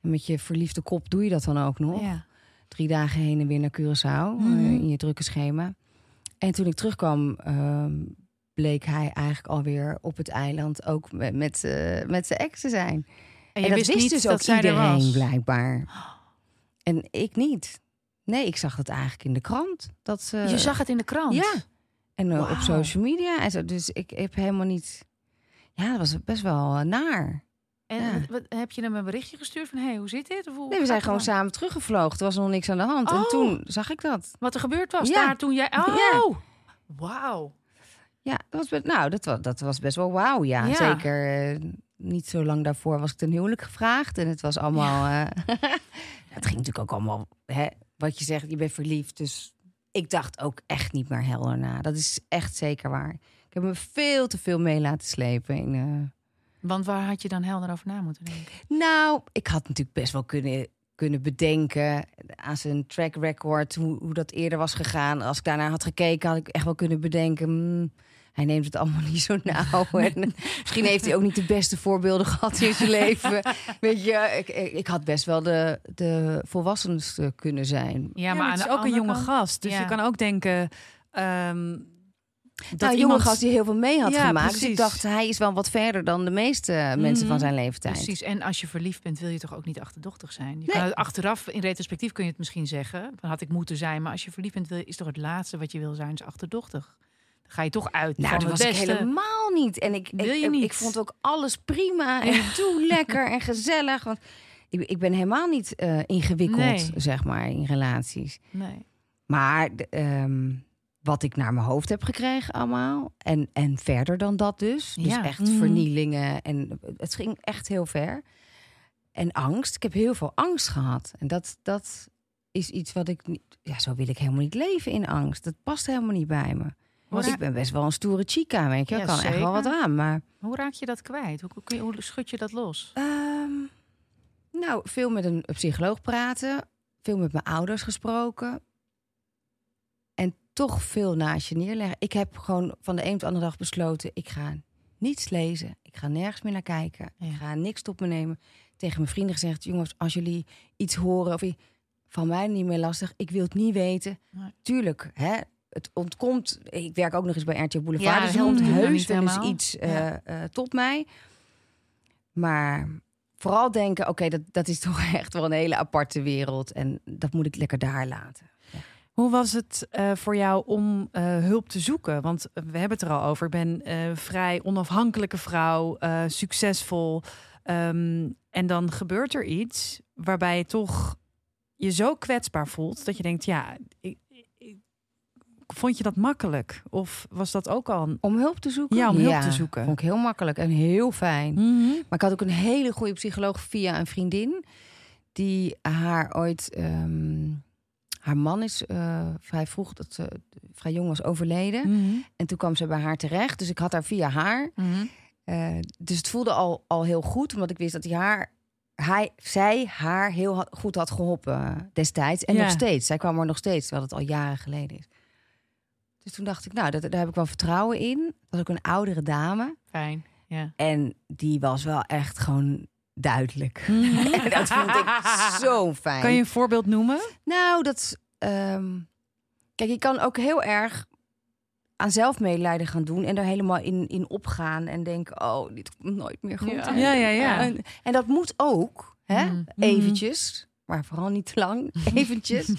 Speaker 1: En met je verliefde kop doe je dat dan ook nog.
Speaker 2: Ja.
Speaker 1: Drie dagen heen en weer naar Curaçao eh,
Speaker 2: Mhm.
Speaker 1: in je drukke schema. En toen ik terugkwam, ehm, bleek hij eigenlijk alweer op het eiland ook met, met, eh, met zijn ex te zijn.
Speaker 3: En
Speaker 1: En,
Speaker 3: je
Speaker 1: dat
Speaker 3: wist niet
Speaker 1: dus
Speaker 3: dat
Speaker 1: ook
Speaker 3: zij er
Speaker 1: iedereen
Speaker 3: was.
Speaker 1: blijkbaar. En ik niet. Nee, ik zag het eigenlijk in de krant. Dat ze,
Speaker 3: Je zag het in de krant.
Speaker 1: Ja. En eh, op social media. En zo. Dus ik heb helemaal niet... Ja, dat was best wel naar.
Speaker 3: En
Speaker 1: Ja.
Speaker 3: wat, heb je hem een berichtje gestuurd van, hey, hoe zit dit? Of hoe
Speaker 1: Nee, we zijn gewoon
Speaker 3: dan?
Speaker 1: samen teruggevlogen. Er was nog niks aan de hand. En
Speaker 3: Oh.
Speaker 1: toen zag ik dat.
Speaker 3: Wat er gebeurd was
Speaker 1: Ja.
Speaker 3: daar toen jij... Oh,
Speaker 1: Ja.
Speaker 3: wauw.
Speaker 1: Ja, dat was, best, nou, dat was, dat was best wel wauw. Ja,
Speaker 3: Ja.
Speaker 1: zeker. eh, niet zo lang daarvoor was ik ten huwelijk gevraagd. En het was allemaal... eh, het ging natuurlijk ook allemaal... Hè, wat je zegt, je bent verliefd. Dus ik dacht ook echt niet meer helder na. Dat is echt zeker waar. Ik heb me veel te veel mee laten slepen. In, eh,
Speaker 3: Want waar had je dan helder over na moeten denken?
Speaker 1: Nou, ik had natuurlijk best wel kunnen, kunnen bedenken aan zijn track record hoe, hoe dat eerder was gegaan. Als ik daarna had gekeken, had ik echt wel kunnen bedenken. hmm, hij neemt het allemaal niet zo nauw. En misschien heeft hij ook niet de beste voorbeelden gehad in zijn leven. Weet je, ik, ik, ik had best wel de, de volwassenste kunnen zijn.
Speaker 3: Ja,
Speaker 2: maar, het is
Speaker 3: de
Speaker 2: ook een jonge
Speaker 3: kant-
Speaker 2: gast. Dus
Speaker 3: Ja.
Speaker 2: je kan ook denken... ehm dat
Speaker 1: nou, een jonge
Speaker 2: iemand-
Speaker 1: gast die heel veel mee had
Speaker 2: Ja,
Speaker 1: gemaakt. Dus ik dacht, hij is wel wat verder dan de meeste mensen van
Speaker 2: Mhm.
Speaker 1: zijn leeftijd.
Speaker 3: Precies. En als je verliefd bent, wil je toch ook niet achterdochtig zijn? Je
Speaker 1: Nee.
Speaker 3: kan het achteraf, in retrospectief kun je het misschien zeggen. Dan had ik moeten zijn. Maar als je verliefd bent, wil is toch het laatste wat je wil zijn, is achterdochtig. Dan ga je toch uit
Speaker 1: Nou,
Speaker 3: van
Speaker 1: dat was ik helemaal niet. En ik,
Speaker 3: Wil
Speaker 1: ik,
Speaker 3: niet?
Speaker 1: ik vond ook alles prima en doe lekker en gezellig. Want ik, ik ben helemaal niet eh, ingewikkeld,
Speaker 3: Nee.
Speaker 1: zeg maar, in relaties.
Speaker 3: Nee.
Speaker 1: Maar ehm, wat ik naar mijn hoofd heb gekregen allemaal. En, en verder dan dat dus. Dus
Speaker 3: Ja.
Speaker 1: echt
Speaker 2: Mhm.
Speaker 1: vernielingen. En het ging echt heel ver. En angst. Ik heb heel veel angst gehad. En dat, dat is iets wat ik niet... Ja, zo wil ik helemaal niet leven in angst. Dat past helemaal niet bij me. Want ik ben best wel een stoere chica, weet je. Ik
Speaker 3: Ja,
Speaker 1: kan echt wel wat aan, maar...
Speaker 3: Hoe raak je dat kwijt? Hoe, hoe, kun je- hoe schud je dat los?
Speaker 1: Ehm, nou, veel met een psycholoog praten. Veel met mijn ouders gesproken. Toch veel naast je neerleggen. Ik heb gewoon van de een op de andere dag besloten... ik ga niets lezen. Ik ga nergens meer naar kijken.
Speaker 3: Ja.
Speaker 1: Ik ga niks tot me nemen. Tegen mijn vrienden gezegd... jongens, als jullie iets horen of van mij niet meer lastig... ik wil het niet weten.
Speaker 3: Nee.
Speaker 1: Tuurlijk, hè, het ontkomt... Ik werk ook nog eens bij RTL Boulevard.
Speaker 3: Ja,
Speaker 1: dus er
Speaker 3: dat
Speaker 1: komt
Speaker 3: komt nou
Speaker 1: heus wel eens iets eh, eh, tot mij. Maar vooral denken, oké, dat, dat is toch echt wel een hele aparte wereld. En dat moet ik lekker daar laten.
Speaker 2: Hoe was het eh, voor jou om eh, hulp te zoeken? Want we hebben het er al over. Ik ben eh, vrij onafhankelijke vrouw, succesvol. Ehm, en dan gebeurt er iets waarbij je toch je zo kwetsbaar voelt dat je denkt: ja, ik, ik- vond je dat makkelijk? Of was dat ook al een.
Speaker 1: Om hulp te zoeken?
Speaker 2: Ja, om hulp te zoeken.
Speaker 1: Vond ik heel makkelijk en heel fijn.
Speaker 2: Mhm.
Speaker 1: Maar ik had ook een hele goede psycholoog via een vriendin. Die haar ooit... ehm, haar man is eh, vrij vroeg, dat ze vrij jong was overleden.
Speaker 2: Mhm.
Speaker 1: En toen kwam ze bij haar terecht. Dus ik had haar via haar. Eh, dus het voelde al, al heel goed, omdat ik wist dat hij haar, hij, zij haar heel ha- goed had geholpen eh, destijds. En
Speaker 2: Ja.
Speaker 1: nog steeds. Zij kwam er nog steeds, terwijl het al jaren geleden is. Dus toen dacht ik, nou, dat, daar heb ik wel vertrouwen in. Dat was ook een oudere dame.
Speaker 3: Fijn. Ja.
Speaker 1: En die was wel echt gewoon duidelijk.
Speaker 2: Mhm.
Speaker 1: en dat vond ik zo fijn.
Speaker 2: Kan je een voorbeeld noemen?
Speaker 1: Nou, dat. ehm, kijk, je kan ook heel erg aan zelfmedelijden gaan doen en daar helemaal in, in opgaan en denken: oh, dit komt nooit meer goed.
Speaker 3: Ja.
Speaker 1: En-
Speaker 2: Ja, ja, ja.
Speaker 1: En, en dat moet ook, hè?
Speaker 3: Mhm.
Speaker 1: Eventjes, maar vooral niet te lang. Eventjes.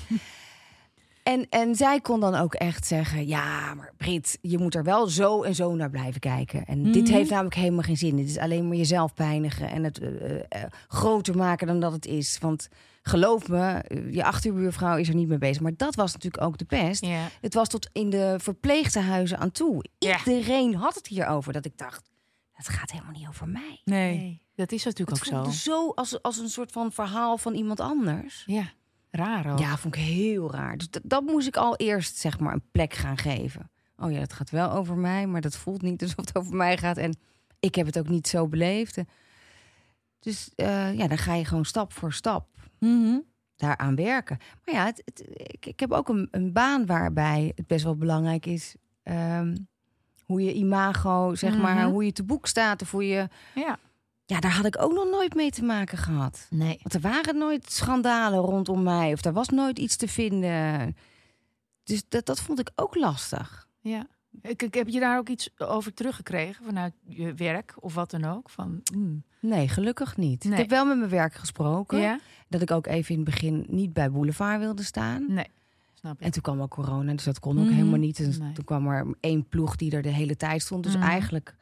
Speaker 1: En, en zij kon dan ook echt zeggen: Ja, maar Brit, je moet er wel zo en zo naar blijven kijken. En dit
Speaker 2: Mhm.
Speaker 1: heeft namelijk helemaal geen zin. Dit is alleen maar jezelf pijnigen en het eh, eh, groter maken dan dat het is. Want geloof me, eh, je achterbuurvrouw is er niet mee bezig. Maar dat was natuurlijk ook de pest. Het was tot in de verpleegtehuizen aan toe. Iedereen had het hierover. Dat ik dacht: Het gaat helemaal niet over mij.
Speaker 2: Nee.
Speaker 3: Nee, dat is natuurlijk
Speaker 1: Het
Speaker 3: ook zo.
Speaker 1: zo als, als een soort van verhaal van iemand anders.
Speaker 3: Ja, raar ook.
Speaker 1: Ja, vond ik heel raar. Dus dat, dat moest ik al eerst zeg maar een plek gaan geven. Oh ja, dat gaat wel over mij, maar dat voelt niet alsof het over mij gaat. En ik heb het ook niet zo beleefd. Dus eh, ja, dan ga je gewoon stap voor stap
Speaker 2: Mhm.
Speaker 1: daaraan werken. Maar ja, het, het- ik, ik heb ook een, een baan waarbij het best wel belangrijk is... ehm, hoe je imago, zeg maar,
Speaker 3: Mhm.
Speaker 1: hoe je te boek staat. Of hoe je...
Speaker 3: Ja.
Speaker 1: Ja, daar had ik ook nog nooit mee te maken gehad.
Speaker 3: Nee.
Speaker 1: Want er waren nooit schandalen rondom mij. Of er was nooit iets te vinden. Dus dat, dat vond ik ook lastig.
Speaker 3: Ja. Ik, ik, heb je daar ook iets over teruggekregen vanuit je werk of wat dan ook? Van, mm.
Speaker 1: Nee, gelukkig niet.
Speaker 3: Nee.
Speaker 1: Ik heb wel met mijn werk gesproken.
Speaker 3: Ja?
Speaker 1: Dat ik ook even in het begin niet bij Boulevard wilde staan.
Speaker 3: Nee. Snap je?
Speaker 1: En toen kwam ook corona, dus dat kon ook
Speaker 2: Mhm.
Speaker 1: helemaal niet.
Speaker 3: Nee.
Speaker 1: Toen kwam er één ploeg die er de hele tijd stond. Dus
Speaker 3: Mhm.
Speaker 1: eigenlijk,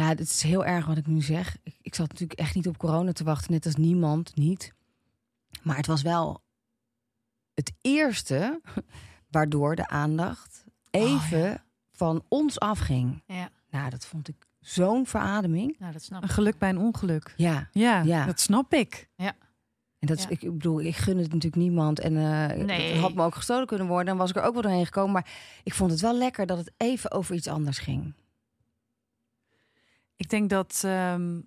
Speaker 1: ja, het is heel erg wat ik nu zeg. Ik, ik zat natuurlijk echt niet op corona te wachten, net als niemand, niet. Maar het was wel het eerste waardoor de aandacht even van ons afging.
Speaker 3: Ja.
Speaker 1: Nou, dat vond ik zo'n verademing.
Speaker 3: Nou, dat snap
Speaker 2: Een
Speaker 3: ik.
Speaker 2: geluk bij een ongeluk.
Speaker 1: Ja,
Speaker 2: Ja,
Speaker 1: Ja.
Speaker 2: dat snap ik.
Speaker 1: en dat is,
Speaker 3: Ja.
Speaker 1: ik, ik bedoel, ik gun het natuurlijk niemand. En eh
Speaker 3: Nee.
Speaker 1: het had me ook gestolen kunnen worden. Dan was ik er ook wel doorheen gekomen. Maar ik vond het wel lekker dat het even over iets anders ging.
Speaker 2: Ik denk dat ehm,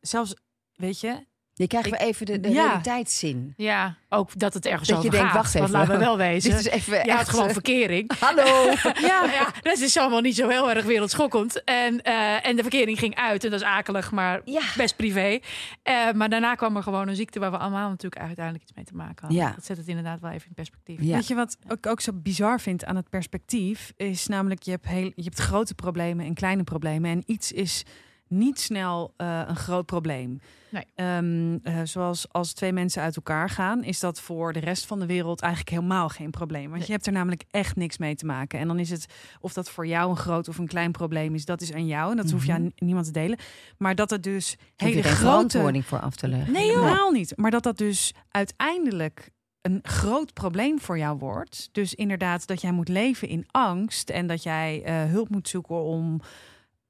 Speaker 2: zelfs, weet je,
Speaker 1: Je krijgt weer even de, de
Speaker 2: Ja.
Speaker 1: realiteitszin.
Speaker 3: Ja, ook dat het ergens
Speaker 1: Dat
Speaker 3: over
Speaker 1: je denkt,
Speaker 3: gaat.
Speaker 1: wacht
Speaker 3: Want
Speaker 1: even.
Speaker 3: laten we wel wezen.
Speaker 1: Dit is even
Speaker 3: je
Speaker 1: echt,
Speaker 3: gewoon
Speaker 1: eh,
Speaker 3: verkering.
Speaker 1: Hallo!
Speaker 3: Ja, ja, dat is allemaal niet zo heel erg wereldschokkend. En, eh, en de verkering ging uit. En dat is akelig, maar
Speaker 1: Ja.
Speaker 3: best privé. Eh, maar daarna kwam er gewoon een ziekte waar we allemaal natuurlijk uiteindelijk iets mee te maken hadden.
Speaker 1: Ja.
Speaker 3: Dat zet het inderdaad wel even in perspectief.
Speaker 1: Ja.
Speaker 2: Weet je wat ik ook zo bizar vind aan het perspectief? Is namelijk, je hebt, heel, je hebt grote problemen en kleine problemen. En iets is niet snel eh, een groot probleem.
Speaker 3: Nee.
Speaker 2: Ehm, eh, zoals als twee mensen uit elkaar gaan, is dat voor de rest van de wereld eigenlijk helemaal geen probleem. Want
Speaker 3: Nee.
Speaker 2: je hebt er namelijk echt niks mee te maken. En dan is het, of dat voor jou een groot of een klein probleem is, dat is aan jou. En dat hoef je
Speaker 1: Mhm.
Speaker 2: aan niemand te delen. Maar dat het dus
Speaker 1: je
Speaker 2: hele grote
Speaker 1: verantwoording voor af te leggen?
Speaker 2: Nee, helemaal niet. Maar dat dat dus uiteindelijk een groot probleem voor jou wordt. Dus inderdaad dat jij moet leven in angst en dat jij eh, hulp moet zoeken om,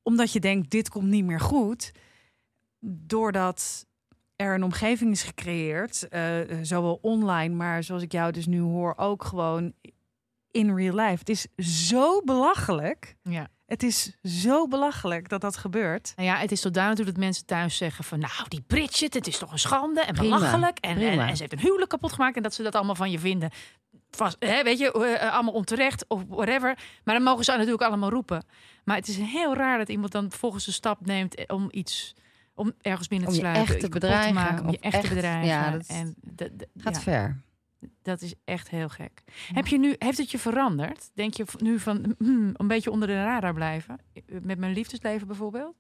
Speaker 2: omdat je denkt dit komt niet meer goed. Doordat er een omgeving is gecreëerd, eh, eh, zowel online, maar zoals ik jou dus nu hoor, ook gewoon in real life. Het is zo belachelijk.
Speaker 3: Ja.
Speaker 2: Het is zo belachelijk dat dat gebeurt.
Speaker 3: Nou ja, het is tot daar natuurlijk dat mensen thuis zeggen van... nou, die Bridget, het is toch een schande en belachelijk. En, en,
Speaker 1: prima.
Speaker 3: en ze heeft een huwelijk kapot gemaakt en dat ze dat allemaal van je vinden. Vast, hè, weet je, eh, eh, allemaal onterecht of whatever. Maar dan mogen ze natuurlijk allemaal roepen. Maar het is heel raar dat iemand dan volgens een stap neemt eh, om iets... om ergens binnen
Speaker 1: Om
Speaker 3: te
Speaker 1: je
Speaker 3: sluipen.
Speaker 1: echt te
Speaker 3: iets kapot
Speaker 1: bedreigen,
Speaker 3: maken, om je
Speaker 1: of
Speaker 3: echt, te bedreigen.
Speaker 1: ja, dat-
Speaker 3: en
Speaker 1: Gaat
Speaker 3: ja,
Speaker 1: ver.
Speaker 3: dat is echt heel gek. Heb je nu, heeft het je veranderd? Denk je nu van hmm, een beetje onder de radar blijven? Met mijn liefdesleven bijvoorbeeld?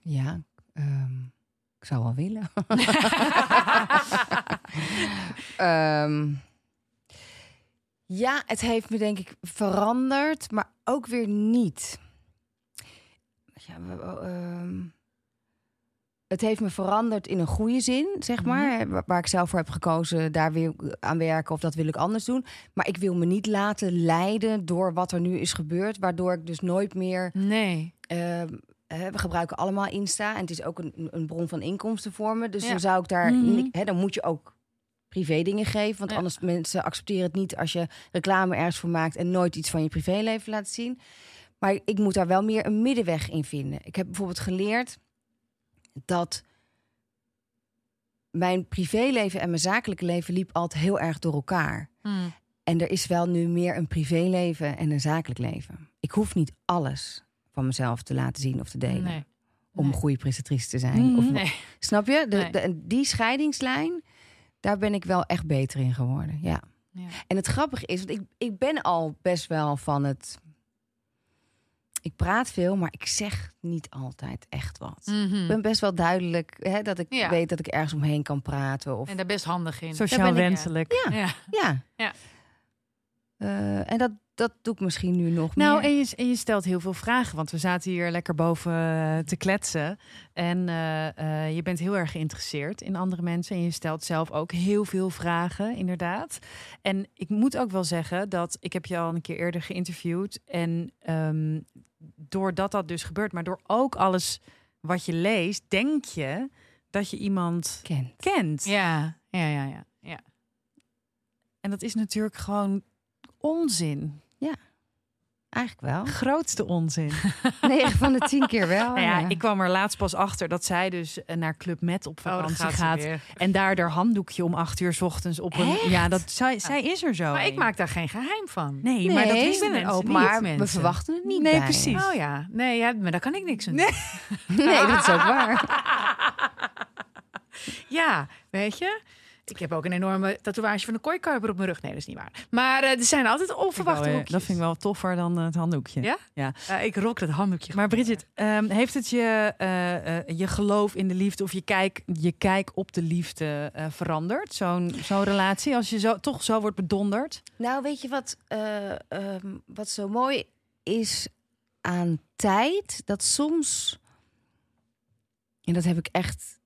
Speaker 1: Ja, ehm, ik zou wel willen. Ehm, ja, het heeft me denk ik veranderd, maar ook weer niet. Ja, we- ehm, het heeft me veranderd in een goede zin, zeg maar. hè, Waar, ik zelf voor heb gekozen, daar weer aan werken of dat wil ik anders doen. Maar ik wil me niet laten leiden door wat er nu is gebeurd, waardoor ik dus nooit meer
Speaker 3: Nee.
Speaker 1: Ehm, we gebruiken allemaal Insta en het is ook een, een bron van inkomsten voor me. Dus
Speaker 3: Ja.
Speaker 1: dan zou ik daar,
Speaker 2: Mhm.
Speaker 1: hè, dan moet je ook privé dingen geven, want
Speaker 3: Ja.
Speaker 1: anders mensen accepteren het niet als je reclame ergens voor maakt en nooit iets van je privéleven laat zien. Maar ik moet daar wel meer een middenweg in vinden. Ik heb bijvoorbeeld geleerd dat mijn privéleven en mijn zakelijke leven liep altijd heel erg door elkaar.
Speaker 3: Hmm.
Speaker 1: En er is wel nu meer een privéleven en een zakelijk leven. Ik hoef niet alles van mezelf te laten zien of te delen.
Speaker 3: Nee.
Speaker 1: Om een goede presentatrice te zijn.
Speaker 2: Mhm.
Speaker 1: Of,
Speaker 3: Nee.
Speaker 1: Snap je? De, die scheidingslijn, daar ben ik wel echt beter in geworden. Ja.
Speaker 3: Ja.
Speaker 1: En het grappige is, want ik, ik ben al best wel van het ik praat veel, maar ik zeg niet altijd echt wat.
Speaker 3: Mhm.
Speaker 1: Ik ben best wel duidelijk hè, dat ik
Speaker 3: Ja.
Speaker 1: weet dat ik ergens omheen kan praten. Of,
Speaker 3: En daar best handig in.
Speaker 2: Sociaal
Speaker 1: ik, ja.
Speaker 2: wenselijk.
Speaker 1: Ja.
Speaker 3: Ja.
Speaker 1: Eh, en dat, dat doe ik misschien nu nog
Speaker 2: Nou,
Speaker 1: meer.
Speaker 2: en je, en je stelt heel veel vragen, want we zaten hier lekker boven eh, te kletsen. En eh, je bent heel erg geïnteresseerd in andere mensen. En je stelt zelf ook heel veel vragen, inderdaad. En ik moet ook wel zeggen dat ik heb je al een keer eerder geïnterviewd. En ehm, doordat dat dus gebeurt, maar door ook alles wat je leest, denk je dat je iemand
Speaker 1: Kent.
Speaker 2: kent.
Speaker 3: Ja, ja, ja, ja. ja.
Speaker 2: En dat is natuurlijk gewoon onzin.
Speaker 1: Eigenlijk wel.
Speaker 2: Grootste onzin.
Speaker 1: 9 van de 10 keer wel.
Speaker 2: Nou ja,
Speaker 1: ja.
Speaker 2: ik kwam er laatst pas achter dat zij dus eh, naar Club Met op
Speaker 3: Oh,
Speaker 2: vakantie
Speaker 3: gaat.
Speaker 2: En daar haar handdoekje om acht uur 's ochtends op een.
Speaker 1: Echt?
Speaker 2: Ja, dat, zij, zij is er zo.
Speaker 3: Maar ik maak daar geen geheim van.
Speaker 2: Nee, maar dat
Speaker 1: Nee,
Speaker 3: ben een
Speaker 2: mensen
Speaker 3: open-
Speaker 2: niet.
Speaker 1: maar we
Speaker 3: mensen.
Speaker 1: verwachten het niet
Speaker 2: Nee,
Speaker 1: bij.
Speaker 2: precies.
Speaker 3: Oh ja, nee, ja, maar daar kan ik niks aan doen.
Speaker 2: Nee.
Speaker 1: Nee, dat is ook waar.
Speaker 3: Ja, weet je. Ik heb ook een enorme tatoeage van een kooikuiper op mijn rug. Nee, dat is niet waar. Maar eh, er zijn altijd onverwachte
Speaker 2: eh,
Speaker 3: hoekjes.
Speaker 2: dat vind ik wel toffer dan eh, het handdoekje.
Speaker 3: Ja?
Speaker 2: ja.
Speaker 3: Ik rok dat handdoekje.
Speaker 2: Maar Bridget, ehm, heeft het je, eh, eh, je geloof in de liefde of je kijk, je kijk op de liefde eh, veranderd? Zo'n zo'n relatie, als je zo, toch zo wordt bedonderd?
Speaker 1: Nou, weet je wat, eh, ehm, wat zo mooi is aan tijd? Dat soms, en dat heb ik echt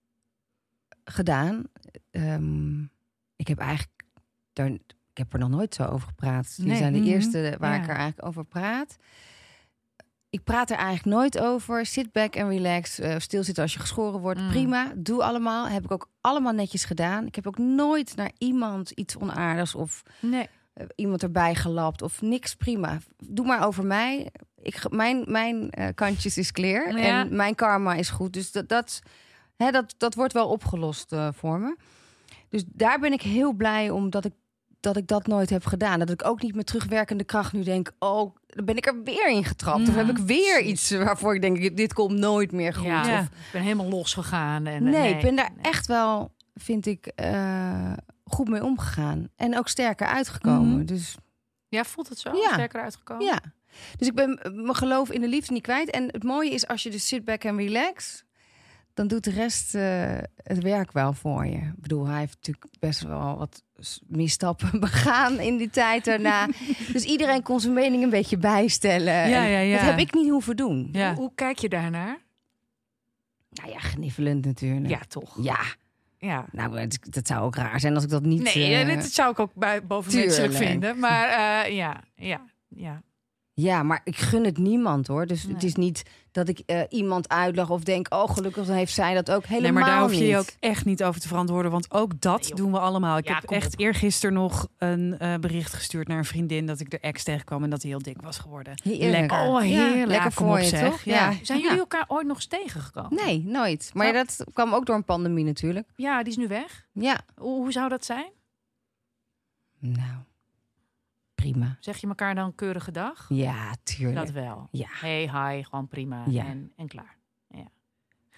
Speaker 1: gedaan. Ehm, ik heb eigenlijk, daar, ik heb er nog nooit zo over gepraat. Die
Speaker 2: Nee,
Speaker 1: zijn de
Speaker 2: mhm,
Speaker 1: eerste waar
Speaker 2: ja.
Speaker 1: ik er eigenlijk over praat. Ik praat er eigenlijk nooit over. Sit back en relax. eh, stilzitten als je geschoren wordt.
Speaker 3: Mm.
Speaker 1: Prima. Doe allemaal. Heb ik ook allemaal netjes gedaan. Ik heb ook nooit naar iemand iets onaardigs of
Speaker 2: Nee.
Speaker 1: eh, iemand erbij gelapt of niks. Prima. Doe maar over mij. Ik, mijn mijn eh, kantjes is clear
Speaker 3: Ja.
Speaker 1: en mijn karma is goed. Dus dat, dat, hè, dat, dat wordt wel opgelost eh, voor me. Dus daar ben ik heel blij om dat ik, dat ik dat nooit heb gedaan. Dat ik ook niet met terugwerkende kracht nu denk... oh, dan ben ik er weer in getrapt. Of heb ik weer iets waarvoor ik denk... dit komt nooit meer goed.
Speaker 3: Ja.
Speaker 1: Of,
Speaker 3: ik ben helemaal losgegaan. En,
Speaker 1: nee, ik ben daar
Speaker 3: nee.
Speaker 1: echt wel, vind ik, eh, goed mee omgegaan. En ook sterker uitgekomen.
Speaker 2: Mhm.
Speaker 1: Dus
Speaker 3: Ja, voelt het zo?
Speaker 1: Ja.
Speaker 3: Sterker uitgekomen?
Speaker 1: ja. Dus ik ben mijn geloof in de liefde niet kwijt. En het mooie is, als je dus sit back en relax... dan doet de rest eh, het werk wel voor je. Ik bedoel, hij heeft natuurlijk best wel wat misstappen begaan in die tijd daarna. dus iedereen kon zijn mening een beetje bijstellen.
Speaker 2: Ja,
Speaker 1: En
Speaker 2: ja, ja.
Speaker 1: Dat heb ik niet hoeven doen.
Speaker 2: Ja.
Speaker 3: Hoe, hoe kijk je daarnaar?
Speaker 1: Nou ja, geniffelend natuurlijk.
Speaker 3: Ja, toch?
Speaker 1: Ja,
Speaker 3: Ja.
Speaker 1: nou, dat zou ook raar zijn als ik dat niet...
Speaker 3: Nee,
Speaker 1: eh,
Speaker 3: dit zou ik ook bij bovenmenselijk
Speaker 1: tuurlijk.
Speaker 3: vinden. Maar eh, ja, ja, ja.
Speaker 1: Ja, maar ik gun het niemand hoor. Dus het is niet dat ik eh, iemand uitlag of denk... oh, gelukkig dan heeft zij dat ook helemaal
Speaker 2: Nee, maar daar hoef je
Speaker 1: niet.
Speaker 2: je ook echt niet over te verantwoorden. Want ook dat
Speaker 3: Nee,
Speaker 2: doen we allemaal. Ik
Speaker 3: Ja,
Speaker 2: heb echt
Speaker 3: op.
Speaker 2: eergisteren nog een eh, bericht gestuurd naar een vriendin... dat ik de ex tegenkwam en dat hij heel dik was geworden.
Speaker 1: Heerlijk.
Speaker 2: Lekker.
Speaker 3: Oh, heerlijk.
Speaker 1: Ja, lekker
Speaker 2: kom
Speaker 1: voor
Speaker 2: op,
Speaker 1: je,
Speaker 2: zeg.
Speaker 1: toch?
Speaker 2: Ja.
Speaker 3: Zijn jullie elkaar ooit nog eens tegengekomen?
Speaker 1: Nee, nooit. Maar
Speaker 3: Ja.
Speaker 1: dat kwam ook door een pandemie natuurlijk.
Speaker 3: Ja, die is nu weg.
Speaker 1: Ja.
Speaker 3: Hoe, hoe zou dat zijn?
Speaker 1: Nou, prima.
Speaker 3: Zeg je elkaar dan keurige dag?
Speaker 1: Ja, tuurlijk.
Speaker 3: Dat wel.
Speaker 1: Ja.
Speaker 3: Hey, hi, gewoon prima.
Speaker 1: Ja.
Speaker 3: En, en klaar.
Speaker 1: ja.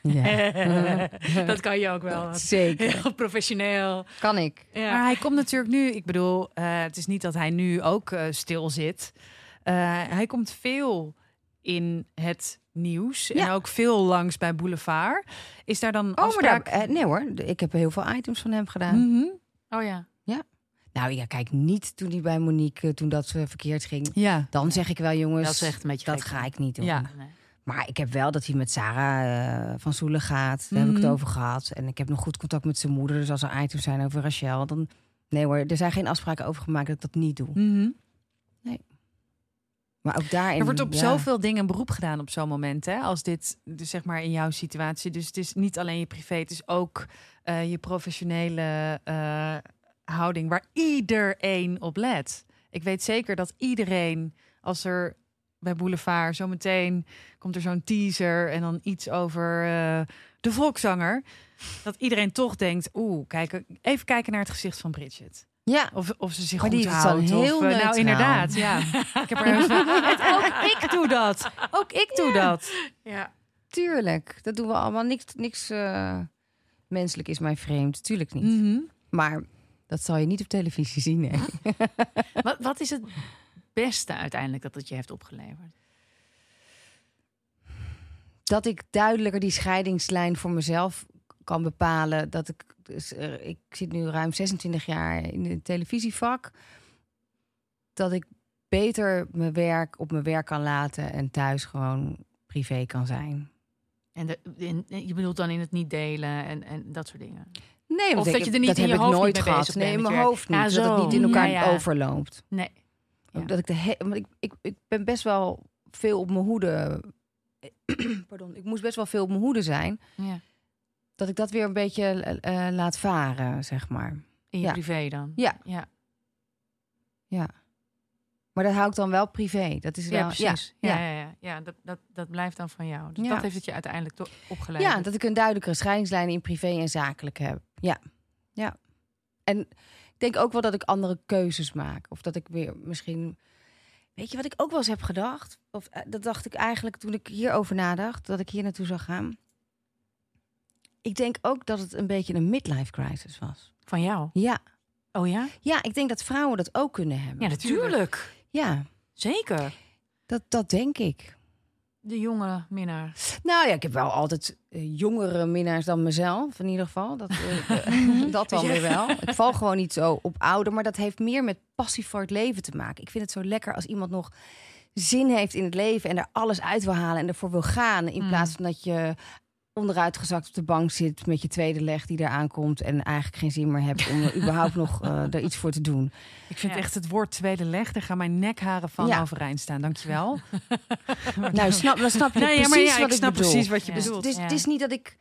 Speaker 3: dat kan je ook wel.
Speaker 1: Zeker.
Speaker 3: Heel professioneel.
Speaker 1: Kan ik.
Speaker 3: Ja.
Speaker 2: Maar hij komt natuurlijk nu... Ik bedoel, eh, het is niet dat hij nu ook eh, stil zit. Eh, hij komt veel in het nieuws. En
Speaker 1: Ja.
Speaker 2: ook veel langs bij Boulevard. Is daar dan
Speaker 1: Oh, maar
Speaker 2: afspraak...
Speaker 1: daar, eh, nee hoor. Ik heb heel veel items van hem gedaan.
Speaker 2: Mhm.
Speaker 3: Oh ja.
Speaker 1: Nou ja, kijk, niet toen hij bij Monique, eh, toen dat eh, verkeerd ging.
Speaker 2: Ja.
Speaker 1: Dan zeg ik wel, jongens,
Speaker 3: Dat is echt een beetje
Speaker 1: dat ga ik niet doen.
Speaker 2: Ja.
Speaker 3: Nee.
Speaker 1: Maar ik heb wel dat hij met Sarah eh, van Soelen gaat. Daar heb ik
Speaker 2: Mhm.
Speaker 1: het over gehad. En ik heb nog goed contact met zijn moeder. Dus als er items zijn over Rachel, dan... Nee hoor, er zijn geen afspraken over gemaakt dat ik dat niet doe.
Speaker 2: Mhm.
Speaker 1: Maar ook daarin...
Speaker 2: Er wordt op
Speaker 1: ja.
Speaker 2: zoveel dingen een beroep gedaan op zo'n moment. Hè? Als dit, dus zeg maar in jouw situatie. Dus het is niet alleen je privé, het is ook eh, je professionele eh, houding waar iedereen op let. Ik weet zeker dat iedereen, als er bij Boulevard zometeen komt er zo'n teaser en dan iets over eh, de volkszanger, dat iedereen toch denkt, oeh, kijk, even kijken naar het gezicht van Bridget.
Speaker 1: Ja,
Speaker 2: Of, of ze zich
Speaker 1: Maar
Speaker 2: goed
Speaker 1: die is dan
Speaker 2: houdt.
Speaker 1: heel
Speaker 2: of, eh, nou, inderdaad, ja. ik heb er ook ik doe dat. Ook ik doe dat.
Speaker 3: Ja.
Speaker 1: tuurlijk. Dat doen we allemaal. Niks, niks eh, menselijk is mij vreemd. Tuurlijk niet.
Speaker 2: Mhm.
Speaker 1: Maar dat zal je niet op televisie zien, nee.
Speaker 3: Wat, wat is het beste uiteindelijk dat het je heeft opgeleverd?
Speaker 1: dat ik duidelijker die scheidingslijn voor mezelf kan bepalen. Dat ik, dus, eh, ik zit nu ruim 26 jaar in het televisievak. Dat ik beter mijn werk op mijn werk kan laten en thuis gewoon privé kan zijn.
Speaker 3: En de, je bedoelt dan in het niet delen en, en dat soort dingen.
Speaker 1: Nee,
Speaker 3: Of dat
Speaker 1: ik-
Speaker 3: je er niet
Speaker 1: dat
Speaker 3: in je
Speaker 1: ik
Speaker 3: hoofd
Speaker 1: nooit gehad.
Speaker 3: bezig
Speaker 1: Nee, in mijn hoofd niet.
Speaker 3: Ja,
Speaker 1: dat het niet in elkaar
Speaker 3: Ja, ja.
Speaker 1: overloopt.
Speaker 3: Nee. Ja.
Speaker 1: Dat ik de he- ik, ik, ik ben best wel veel op mijn hoede. Pardon, ik moest best wel veel op mijn hoede zijn.
Speaker 3: Ja.
Speaker 1: Dat ik dat weer een beetje eh, eh, laat varen, zeg maar.
Speaker 3: In je
Speaker 1: Ja.
Speaker 3: privé dan?
Speaker 1: Ja.
Speaker 3: Ja,
Speaker 1: Ja. Maar dat hou ik dan wel privé. Dat is
Speaker 3: ja
Speaker 1: wel,
Speaker 3: precies. Ja,
Speaker 1: ja.
Speaker 3: ja. Ja, ja, dat, dat, dat blijft dan van jou. Dus
Speaker 1: Ja.
Speaker 3: dat heeft het je uiteindelijk toch opgeleid.
Speaker 1: Ja, dat ik een duidelijkere scheidingslijn in privé en zakelijk heb. Ja, ja. En ik denk ook wel dat ik andere keuzes maak. Of dat ik weer misschien... Weet je wat ik ook wel eens heb gedacht? Of eh, dat dacht ik eigenlijk toen ik hierover nadacht, dat ik hier naartoe zou gaan. Ik denk ook dat het een beetje een midlife crisis was.
Speaker 3: Van jou?
Speaker 1: Ja,
Speaker 3: Oh ja?
Speaker 1: ja ik denk dat vrouwen dat ook kunnen hebben.
Speaker 3: Ja, natuurlijk.
Speaker 1: Ja,
Speaker 3: Zeker.
Speaker 1: dat, dat denk ik.
Speaker 3: De jonge minnaar.
Speaker 1: Nou ja, ik heb wel altijd eh, jongere minnaars dan mezelf, in ieder geval. Dat, eh, dat dan weer wel. Ik val gewoon niet zo op ouder, maar dat heeft meer met passie voor het leven te maken. Ik vind het zo lekker als iemand nog zin heeft in het leven en er alles uit wil halen en ervoor wil gaan. In
Speaker 3: Mm.
Speaker 1: plaats van dat je onderuitgezakt op de bank zit met je tweede leg die eraan komt en eigenlijk geen zin meer hebt om er überhaupt nog eh, er iets voor te doen.
Speaker 2: Ik vind
Speaker 3: Ja.
Speaker 2: echt het woord tweede leg, daar gaan mijn nekharen van
Speaker 1: Ja.
Speaker 2: overeind staan. Dankjewel.
Speaker 1: Nou, snap, dan snap je
Speaker 2: Nee, ja,
Speaker 1: precies
Speaker 2: maar ja,
Speaker 1: wat
Speaker 2: ik snap
Speaker 1: bedoel.
Speaker 2: precies wat je
Speaker 3: Ja.
Speaker 1: Dus
Speaker 2: bedoelt.
Speaker 1: het is,
Speaker 3: Ja.
Speaker 1: het is niet dat ik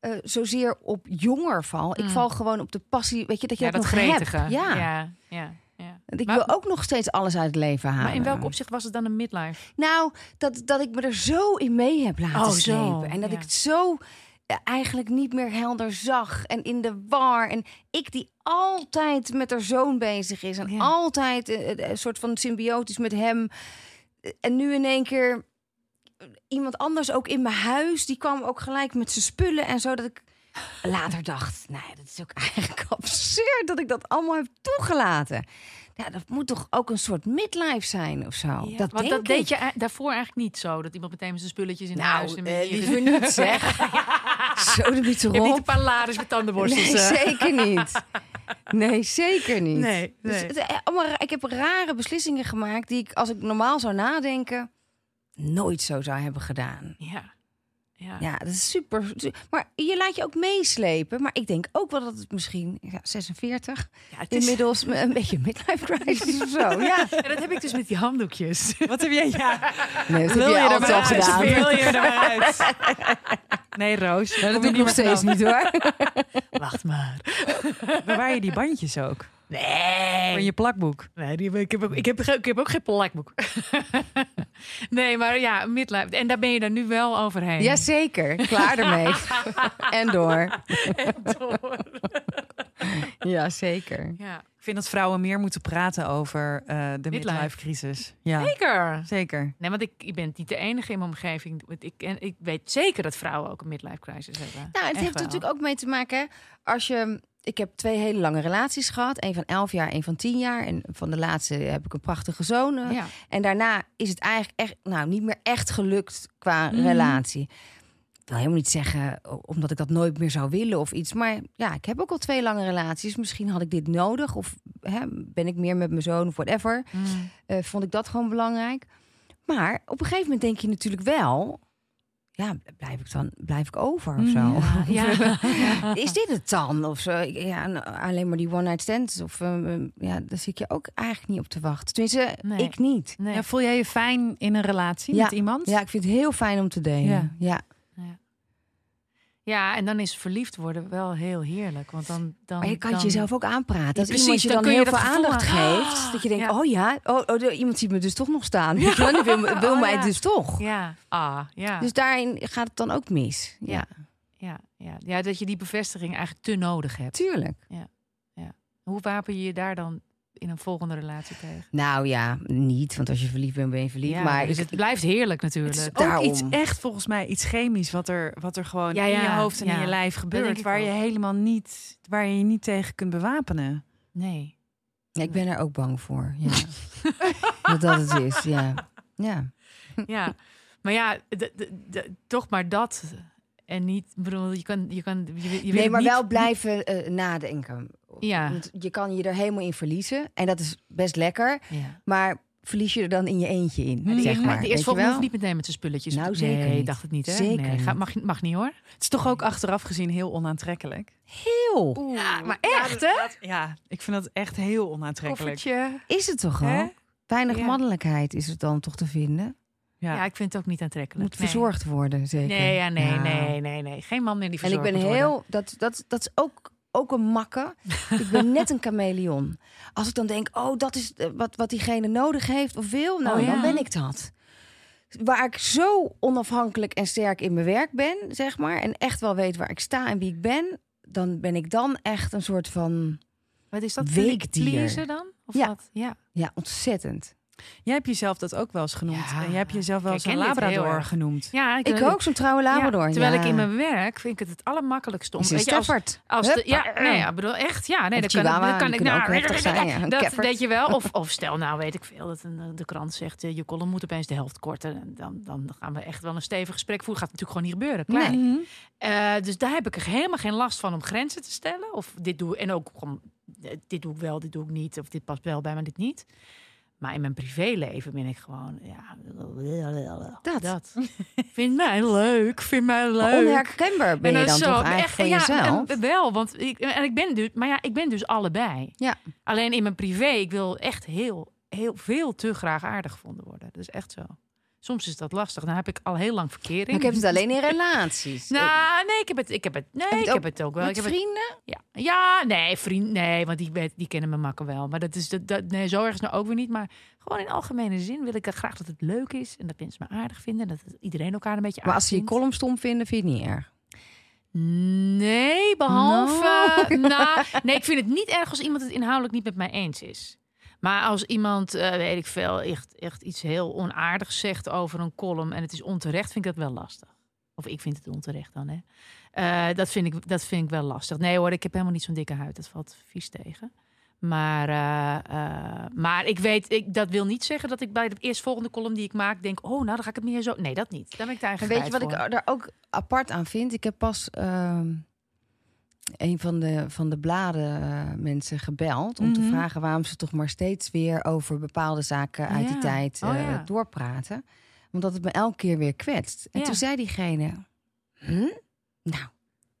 Speaker 1: eh, zozeer op jonger val. Ik
Speaker 3: Mm.
Speaker 1: val gewoon op de passie. Weet je, dat je
Speaker 3: Ja,
Speaker 1: dat,
Speaker 3: dat
Speaker 1: nog
Speaker 3: gretige.
Speaker 1: hebt. Ja.
Speaker 3: ja, ja, ja.
Speaker 1: Ik
Speaker 3: Maar-
Speaker 1: wil ook nog steeds alles uit het leven halen.
Speaker 3: Maar in welk opzicht was het dan een midlife?
Speaker 1: Nou, dat, dat ik me er zo in mee heb laten
Speaker 3: Oh, zo.
Speaker 1: slepen. En dat
Speaker 3: Ja.
Speaker 1: ik het zo eh, eigenlijk niet meer helder zag. En in de war. En ik die altijd met haar zoon bezig is. En
Speaker 3: Ja.
Speaker 1: altijd eh, eh, een soort van symbiotisch met hem. En nu in één keer iemand anders ook in mijn huis. Die kwam ook gelijk met zijn spullen en zo. Dat ik later dacht, nee, dat is ook eigenlijk absurd dat ik dat allemaal heb toegelaten. Ja, dat moet toch ook een soort midlife zijn of zo.
Speaker 3: Ja,
Speaker 1: dat
Speaker 3: want dat
Speaker 1: ik.
Speaker 3: deed je ei- daarvoor eigenlijk niet zo. Dat iemand meteen met zijn spulletjes in huis.
Speaker 1: Nou,
Speaker 3: en
Speaker 1: eh, liever niet zeg. Zo de biet
Speaker 3: Je niet een paar lades met tandenborstels.
Speaker 1: Nee,
Speaker 3: eh.
Speaker 1: zeker niet. Nee, zeker niet.
Speaker 3: Nee,
Speaker 1: Dus
Speaker 3: nee.
Speaker 1: eh, allemaal ik heb rare beslissingen gemaakt die ik, als ik normaal zou nadenken, nooit zo zou hebben gedaan.
Speaker 3: Ja. Ja.
Speaker 1: Ja, dat is super. su- Maar je laat je ook meeslepen. Maar ik denk ook wel dat het misschien, ja, 46,
Speaker 3: Ja, het is-
Speaker 1: inmiddels een beetje midlife crisis of zo. Ja,
Speaker 3: Ja, dat heb ik dus met die handdoekjes.
Speaker 2: Wat heb jij? Ja,
Speaker 1: nee, dat
Speaker 2: wil
Speaker 1: heb je
Speaker 2: je er
Speaker 1: altijd
Speaker 2: maar
Speaker 1: al
Speaker 2: uit?
Speaker 1: gedaan.
Speaker 2: Wil je er maar uit? Nee, Roos.
Speaker 1: Maar dat doe ik
Speaker 2: je
Speaker 1: nog steeds niet hoor.
Speaker 3: Wacht maar.
Speaker 2: Bewaar je die bandjes ook?
Speaker 3: Nee.
Speaker 2: Van je plakboek?
Speaker 3: Nee, die, ik, heb ook, ik, heb, ik heb ook geen plakboek. nee, maar ja, midlife. En daar ben je er nu wel overheen.
Speaker 1: Jazeker, klaar ermee. en door.
Speaker 3: En door.
Speaker 1: Ja, zeker.
Speaker 3: Ja,
Speaker 2: Ik vind dat vrouwen meer moeten praten over eh, de
Speaker 3: Midlife.
Speaker 2: midlife crisis. Ja,
Speaker 3: zeker.
Speaker 2: zeker.
Speaker 3: Nee, want ik, ik ben niet de enige in mijn omgeving. Want Ik, en ik weet zeker dat vrouwen ook een midlife crisis hebben.
Speaker 1: Nou, het
Speaker 3: Echt
Speaker 1: heeft er
Speaker 3: wel.
Speaker 1: natuurlijk ook mee te maken. Als je, ik heb twee hele lange relaties gehad. Een van 11 jaar, een van 10 jaar. En van de laatste heb ik een prachtige zoon. eh.
Speaker 3: Ja.
Speaker 1: En daarna is het eigenlijk echt, nou, niet meer echt gelukt qua
Speaker 3: Mhm.
Speaker 1: relatie. Ik wil helemaal niet zeggen omdat ik dat nooit meer zou willen of iets. Maar ja, ik heb ook al twee lange relaties. Misschien had ik dit nodig. Of hè, ben ik meer met mijn zoon of whatever.
Speaker 3: Mm.
Speaker 1: Eh, vond ik dat gewoon belangrijk. Maar op een gegeven moment denk je natuurlijk wel... Ja, blijf ik dan blijf ik over of zo?
Speaker 3: Mm, Ja, ja.
Speaker 1: Is dit het dan? Of zo? Ik- Ja, nou, alleen maar die one-night stands. Of eh, ja, daar zit je ook eigenlijk niet op te wachten. Tenminste,
Speaker 3: Nee.
Speaker 1: ik niet.
Speaker 3: Nee.
Speaker 2: Ja, voel jij je fijn in een relatie
Speaker 1: Ja.
Speaker 2: met iemand?
Speaker 1: Ja, ik vind het heel fijn om te delen.
Speaker 2: Ja.
Speaker 1: Ja.
Speaker 3: Ja. ja, en dan is verliefd worden wel heel heerlijk. Want dan, dan,
Speaker 1: Maar je kan
Speaker 3: dan,
Speaker 1: het jezelf ook aanpraten. Dat iemand je
Speaker 3: dan
Speaker 1: dan,
Speaker 3: je
Speaker 1: heel veel aandacht
Speaker 3: aan-
Speaker 1: geeft. Dat je denkt,
Speaker 3: Ja.
Speaker 1: oh ja, oh, oh, iemand ziet me dus toch nog staan. Je wel? Die wil, wil
Speaker 3: Oh,
Speaker 1: mij
Speaker 3: ja.
Speaker 1: dus toch.
Speaker 3: Ja, ah, ja.
Speaker 1: Dus daarin gaat het dan ook mis. Ja,
Speaker 3: ja, ja. ja, dat je die bevestiging eigenlijk te nodig hebt.
Speaker 1: tuurlijk.
Speaker 3: Hoe wapen je je daar dan in een volgende relatie tegen?
Speaker 1: Nou ja, niet. Want als je verliefd bent, ben je verliefd.
Speaker 3: Ja,
Speaker 1: maar
Speaker 3: dus
Speaker 1: ik-
Speaker 3: het blijft heerlijk natuurlijk.
Speaker 2: Het is ook
Speaker 1: Daarom.
Speaker 2: iets echt volgens mij iets chemisch wat er, wat er gewoon
Speaker 3: Ja,
Speaker 2: in je hoofd en
Speaker 3: ja.
Speaker 2: in je lijf gebeurt, waar je helemaal niet, waar je je niet tegen kunt bewapenen.
Speaker 3: Nee.
Speaker 1: Ja, ik ben er ook bang voor. Ja. dat dat het is, ja. Ja.
Speaker 3: Ja. Maar ja, de, de, de- toch maar dat. En niet, ik bedoel, je kan, je kan, je,
Speaker 1: nee, maar
Speaker 3: niet-
Speaker 1: wel blijven eh, nadenken.
Speaker 3: Ja.
Speaker 1: Want je kan je er helemaal in verliezen. En dat is best lekker.
Speaker 3: Ja.
Speaker 1: Maar verlies je er dan in je eentje in,
Speaker 2: Hmm.
Speaker 1: zeg maar.
Speaker 3: de eerste volgende
Speaker 1: wel?
Speaker 3: hoeft niet meteen met zijn spulletjes.
Speaker 1: Nou, zeker
Speaker 3: nee,
Speaker 1: niet.
Speaker 3: dacht het niet, hè?
Speaker 1: Zeker
Speaker 3: nee,
Speaker 1: niet.
Speaker 3: Ga, mag, mag niet hoor.
Speaker 2: Het is toch ook achteraf gezien heel onaantrekkelijk.
Speaker 1: Heel.
Speaker 3: Ja, maar echt, hè?
Speaker 2: Ja, ik vind dat echt heel onaantrekkelijk.
Speaker 3: Koffertje.
Speaker 1: Is het toch al? Weinig
Speaker 3: Ja.
Speaker 1: mannelijkheid is het dan toch te vinden?
Speaker 2: Ja.
Speaker 3: Ja. ik vind het ook niet aantrekkelijk.
Speaker 1: Moet
Speaker 3: Nee.
Speaker 1: verzorgd worden, zeker.
Speaker 3: Nee, ja, nee,
Speaker 1: Ja.
Speaker 3: nee, nee, nee. Geen man meer die
Speaker 1: En ik
Speaker 3: verzorgd
Speaker 1: ben
Speaker 3: worden.
Speaker 1: heel, dat, dat, dat is ook, ook een makke. ik ben net een chameleon. Als ik dan denk, oh, dat is eh, wat, wat diegene nodig heeft of wil, nou,
Speaker 3: Oh, ja.
Speaker 1: dan ben ik dat. Waar ik zo onafhankelijk en sterk in mijn werk ben, zeg maar, en echt wel weet waar ik sta en wie ik ben, dan ben ik dan echt een soort van,
Speaker 3: Wat is dat?
Speaker 1: Weekdier.
Speaker 3: Dan? Of
Speaker 1: Ja.
Speaker 3: wat? Ja.
Speaker 1: ja, ontzettend.
Speaker 2: Jij hebt jezelf dat ook wel eens genoemd.
Speaker 3: Ja,
Speaker 2: En jij hebt jezelf wel
Speaker 3: ik
Speaker 2: eens een
Speaker 3: herken dit heel
Speaker 2: Labrador
Speaker 3: erg.
Speaker 2: genoemd.
Speaker 3: Ja,
Speaker 1: Ik ook, zo'n trouwe Labrador.
Speaker 3: Ja, terwijl
Speaker 1: ja.
Speaker 3: ik in mijn werk vind ik het het allermakkelijkste om...
Speaker 1: Is een
Speaker 3: weet je, als, als de, ja, nee, ja, ik bedoel echt, ja, nee,
Speaker 1: Of
Speaker 3: dan kan, ik- dan kan ik nou,
Speaker 1: zijn, ja. Een
Speaker 3: dat weet je wel. Of, of stel nou, weet ik veel, dat een, eh, de krant zegt, eh, je column moet opeens de helft korter. En Dan, dan gaan we echt wel een stevig gesprek voeren. Gaat natuurlijk gewoon niet gebeuren. Klaar.
Speaker 1: Nee.
Speaker 2: Mhm.
Speaker 3: Eh, dus daar heb ik er helemaal geen last van om grenzen te stellen. Of dit doe en ook gewoon, dit doe ik wel, dit doe ik niet. Of dit past wel bij, maar dit niet. Maar in mijn privéleven ben ik gewoon, ja,
Speaker 1: Dat.
Speaker 3: dat. vind mij leuk, vind mij leuk.
Speaker 1: Onherkenbaar ben
Speaker 3: En
Speaker 1: je dan
Speaker 3: zo,
Speaker 1: toch eigenlijk voor
Speaker 3: ja,
Speaker 1: jezelf?
Speaker 3: en wel, want ik, en ik ben dus, maar ja, ik ben dus allebei.
Speaker 1: Ja.
Speaker 3: Alleen in mijn privé, ik wil echt heel, heel veel te graag aardig gevonden worden. Dat is echt zo. Soms is dat lastig. Dan heb ik al heel lang verkering.
Speaker 1: Maar ik heb het alleen in relaties.
Speaker 3: Nou, nee, ik heb het, ik heb het, nee, ik
Speaker 1: ook
Speaker 3: heb het ook wel.
Speaker 1: Met
Speaker 3: ik heb het,
Speaker 1: vrienden?
Speaker 3: ja, ja, nee, vriend, nee, want die, die kennen me makken wel. Maar dat is, dat, dat, nee, zo ergens nou ook weer niet. Maar gewoon in algemene zin wil ik dat graag dat het leuk is en dat mensen me aardig vinden, dat het- iedereen elkaar een beetje
Speaker 1: Maar
Speaker 3: aardig
Speaker 1: als ze je column stom vinden, vind je het niet erg.
Speaker 3: Nee, behalve. Nou, nee, ik vind het niet erg als iemand het inhoudelijk niet met mij eens is. Maar als iemand, eh, weet ik veel, echt, echt iets heel onaardigs zegt over een column en het is onterecht, vind ik dat wel lastig. Of ik vind het onterecht dan, hè. Eh, dat, vind ik, dat vind ik wel lastig. Nee hoor, ik heb helemaal niet zo'n dikke huid. Dat valt vies tegen. Maar, eh, maar ik weet, ik, dat wil niet zeggen dat ik bij de eerstvolgende column die ik maak denk, oh, nou dan ga ik het meer zo. Nee, dat niet. Daar ben ik daar
Speaker 1: En
Speaker 3: eigenlijk
Speaker 1: weet je wat ik daar ook apart aan vind? Ik heb pas ehm, een van de, van de bladen eh, mensen gebeld... om te
Speaker 2: Mhm.
Speaker 1: vragen waarom ze toch maar steeds weer... over bepaalde zaken uit die tijd
Speaker 3: Oh,
Speaker 1: eh,
Speaker 3: ja.
Speaker 1: doorpraten. Omdat het me elke keer weer kwetst. En
Speaker 3: Ja.
Speaker 1: toen zei diegene... Hm? Nou,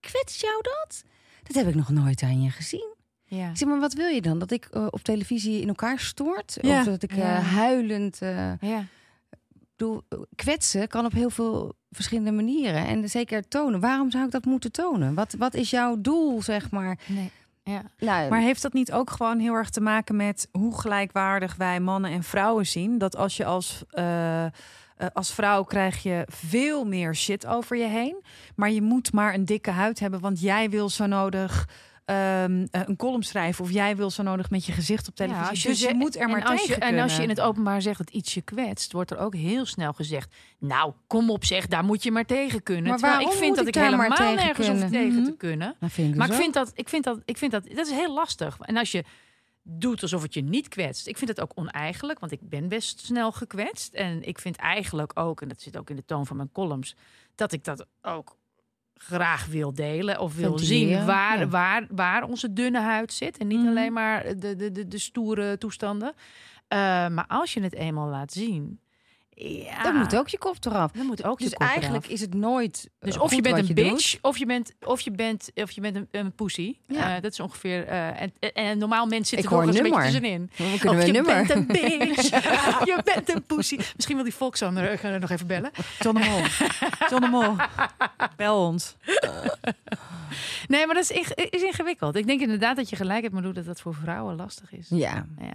Speaker 1: kwetst jou dat? Dat heb ik nog nooit aan je gezien.
Speaker 3: Ja.
Speaker 1: Ik zeg, maar wat wil je dan? Dat ik eh, op televisie in elkaar stoort? Of dat ik huilend...
Speaker 3: Ja.
Speaker 1: Bedoel, kwetsen kan op heel veel verschillende manieren. En zeker tonen. Waarom zou ik dat moeten tonen? Wat, wat is jouw doel, zeg maar?
Speaker 3: Nee. Ja.
Speaker 1: Nou,
Speaker 2: Maar heeft dat niet ook gewoon heel erg te maken met hoe gelijkwaardig wij mannen en vrouwen zien? Dat als je als, eh, eh, als vrouw krijg je veel meer shit over je heen. Maar je moet maar een dikke huid hebben, want jij wil zo nodig ehm, eh, een column schrijven. Of jij wil zo nodig met je gezicht op televisie.
Speaker 3: als
Speaker 2: dus je moet er
Speaker 3: en
Speaker 2: maar
Speaker 3: als
Speaker 2: tegen
Speaker 3: je, En als je in het openbaar zegt dat iets je kwetst, wordt er ook heel snel gezegd: Nou, kom op, zeg, daar moet je maar tegen kunnen.
Speaker 1: Maar
Speaker 3: Terwijl ik
Speaker 1: waarom
Speaker 3: vind
Speaker 1: moet
Speaker 3: dat
Speaker 1: ik
Speaker 3: helemaal
Speaker 1: tegen
Speaker 3: nergens hoef tegen te
Speaker 2: Mhm.
Speaker 3: kunnen.
Speaker 1: dat vind ik
Speaker 3: Maar
Speaker 1: dus
Speaker 3: ik vind dat, ik vind dat, ik vind dat, dat is heel lastig. En als je doet alsof het je niet kwetst, ik vind het ook oneigenlijk, want ik ben best snel gekwetst. En ik vind eigenlijk ook, en dat zit ook in de toon van mijn columns, dat ik dat ook graag wil delen of wil
Speaker 1: Ventileren,
Speaker 3: zien waar,
Speaker 1: ja.
Speaker 3: waar, waar onze dunne huid zit. En niet
Speaker 2: Mhm.
Speaker 3: alleen maar de, de, de, de stoere toestanden. Eh, maar als je het eenmaal laat zien, ja,
Speaker 1: Dan moet ook je kop eraf.
Speaker 3: dan moet ook je
Speaker 1: Dus
Speaker 3: kop
Speaker 1: eigenlijk
Speaker 3: eraf.
Speaker 1: is het nooit. eh,
Speaker 3: Dus of je bent een bitch, of je bent, of je bent, of je bent een, een pussy.
Speaker 1: Ja.
Speaker 3: Eh, dat is ongeveer. eh, en, en, normaal mensen zitten er nog
Speaker 1: een
Speaker 3: beetje
Speaker 1: nummer.
Speaker 3: tussenin.
Speaker 1: We kunnen
Speaker 3: of
Speaker 1: we
Speaker 3: je
Speaker 1: nummer.
Speaker 3: bent een bitch. je bent een pussy. Misschien wil die Volksander eh, nog even bellen.
Speaker 2: John de Mol. John de Mol. Bel ons.
Speaker 3: Nee, maar dat is, is ingewikkeld. Ik denk inderdaad dat je gelijk hebt, maar dat dat voor vrouwen lastig is.
Speaker 1: Ja.
Speaker 3: Ja.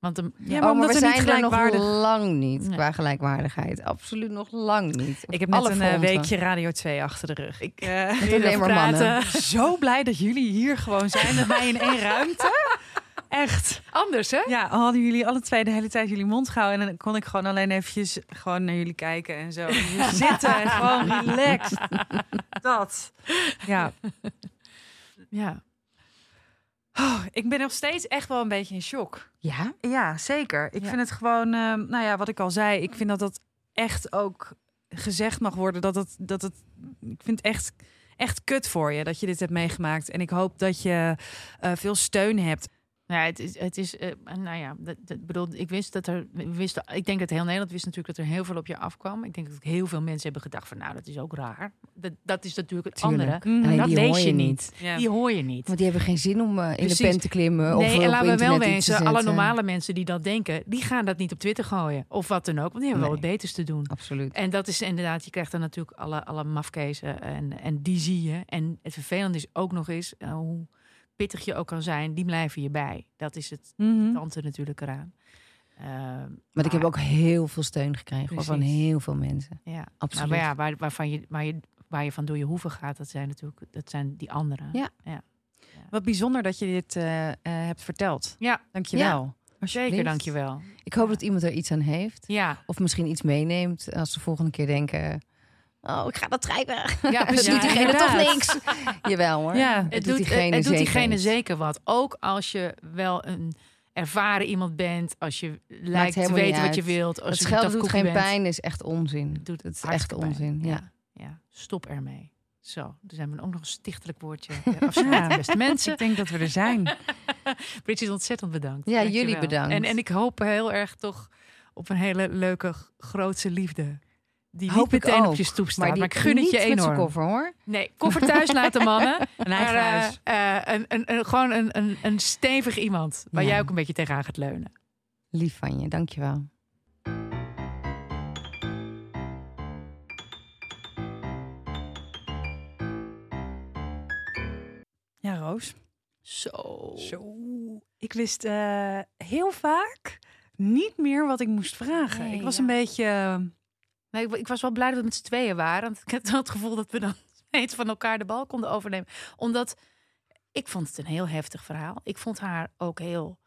Speaker 3: Want de,
Speaker 2: Ja, maar
Speaker 1: oh, we
Speaker 2: niet
Speaker 1: zijn er nog lang niet
Speaker 3: Nee.
Speaker 1: qua gelijkwaardigheid. Absoluut nog lang niet. Op
Speaker 2: Ik heb net een eh,
Speaker 1: fronten.
Speaker 2: weekje Radio 2 achter de rug. Ik eh,
Speaker 1: Met alleen mannen.
Speaker 2: Zo blij dat jullie hier gewoon zijn met mij in één ruimte. Echt.
Speaker 3: anders, hè?
Speaker 2: Ja, hadden jullie alle twee de hele tijd jullie mond gehouden. En dan kon ik gewoon alleen eventjes gewoon naar jullie kijken en zo. Hier zitten en gewoon relaxed. Dat. Ja.
Speaker 3: Ja.
Speaker 2: Oh, ik ben nog steeds echt wel een beetje in shock.
Speaker 1: Ja?
Speaker 2: Ja, zeker. Ik
Speaker 3: Ja.
Speaker 2: vind het gewoon, ehm, nou ja, wat ik al zei, ik vind dat dat echt ook gezegd mag worden dat het, dat het. Ik vind het echt, echt kut voor je dat je dit hebt meegemaakt. En ik hoop dat je eh, veel steun hebt.
Speaker 3: Ja, het is, het is uh, nou ja, dat, dat, bedoel, ik wist dat er, we wisten, ik denk dat heel Nederland wist natuurlijk dat er heel veel op je afkwam. Ik denk dat heel veel mensen hebben gedacht van, nou, dat is ook raar. Dat, dat is natuurlijk het
Speaker 1: Tuurlijk.
Speaker 3: andere.
Speaker 2: Mm.
Speaker 3: En
Speaker 1: Nee,
Speaker 3: dat
Speaker 1: die
Speaker 3: lees
Speaker 1: hoor
Speaker 3: je niet.
Speaker 2: Ja.
Speaker 3: Die hoor je niet.
Speaker 1: Want die hebben geen zin om eh, in
Speaker 3: Precies.
Speaker 1: de pen te klimmen. of
Speaker 3: Nee,
Speaker 1: op
Speaker 3: en laten we wel wezen, alle normale mensen die dat denken, die gaan dat niet op Twitter gooien. Of wat dan ook, want die hebben wel
Speaker 1: Nee.
Speaker 3: wat beters te doen.
Speaker 1: Absoluut.
Speaker 3: En dat is inderdaad, je krijgt dan natuurlijk alle, alle mafkezen en, en die zie je. En het vervelende is ook nog eens, eh, hoe pittig je ook kan zijn, die blijven je bij. Dat is het
Speaker 2: Mhm.
Speaker 3: tante natuurlijk eraan. Ehm,
Speaker 1: Maar ik heb ook heel veel steun gekregen van heel veel mensen.
Speaker 3: Ja,
Speaker 1: Absoluut.
Speaker 3: Maar ja, waar, waarvan je, waar, je, waar je van door je hoeven gaat, dat zijn natuurlijk dat zijn die anderen.
Speaker 1: Ja.
Speaker 3: ja.
Speaker 2: Wat bijzonder dat je dit eh, eh, hebt verteld.
Speaker 3: Ja,
Speaker 2: Dankjewel.
Speaker 3: zeker,
Speaker 1: Alsjeblieft.
Speaker 3: dankjewel.
Speaker 1: Ik hoop dat iemand er iets aan heeft.
Speaker 3: Ja,
Speaker 1: Of misschien iets meeneemt als ze volgende keer denken... Oh, ik ga dat schrijven.
Speaker 3: ja
Speaker 1: Dat
Speaker 3: precies.
Speaker 1: doet diegene toch niks. Jawel hoor.
Speaker 2: Ja,
Speaker 1: het,
Speaker 3: Het
Speaker 1: doet
Speaker 3: doet,
Speaker 1: diegene
Speaker 3: het doet
Speaker 1: zeker
Speaker 3: diegene
Speaker 1: iets.
Speaker 3: zeker wat. Ook als je wel een ervaren iemand bent, als je lijkt te weten wat je wilt. Als
Speaker 1: Het
Speaker 3: een
Speaker 1: doet geen
Speaker 3: bent.
Speaker 1: pijn, is echt onzin.
Speaker 3: Het doet
Speaker 1: Het is echt onzin. Ja.
Speaker 3: ja, stop ermee. Zo, dus hebben we ook nog een stichtelijk woordje.
Speaker 2: Ja.
Speaker 3: beste mensen.
Speaker 2: Ik denk dat we er zijn.
Speaker 3: Bridget, ontzettend bedankt.
Speaker 1: Ja,
Speaker 3: Dankjewel.
Speaker 1: jullie bedankt.
Speaker 3: En, en ik hoop heel erg toch op een hele leuke, grootse liefde. Die
Speaker 1: Hoop
Speaker 3: niet
Speaker 1: ik
Speaker 3: meteen op je stoep staat. Maar,
Speaker 1: die
Speaker 3: ik gun het je enorm.
Speaker 1: koffer hoor.
Speaker 3: Nee, koffer thuis laten mannen.
Speaker 2: Een eigen
Speaker 3: Maar, eh,
Speaker 2: huis.
Speaker 3: eh, een, een, een, gewoon een, een, een stevig iemand. Waar
Speaker 1: Ja.
Speaker 3: jij ook een beetje tegenaan gaat leunen.
Speaker 1: Lief van je, dankjewel.
Speaker 2: Ja, Roos.
Speaker 3: Zo.
Speaker 2: Zo. Ik wist eh, heel vaak niet meer wat ik moest vragen.
Speaker 3: Nee,
Speaker 2: ik was
Speaker 3: ja.
Speaker 2: een beetje...
Speaker 3: Nee, ik, ik was wel blij dat we met z'n tweeën waren. Want ik had het gevoel dat we dan steeds van elkaar de bal konden overnemen. Omdat ik vond het een heel heftig verhaal. Ik vond haar ook heel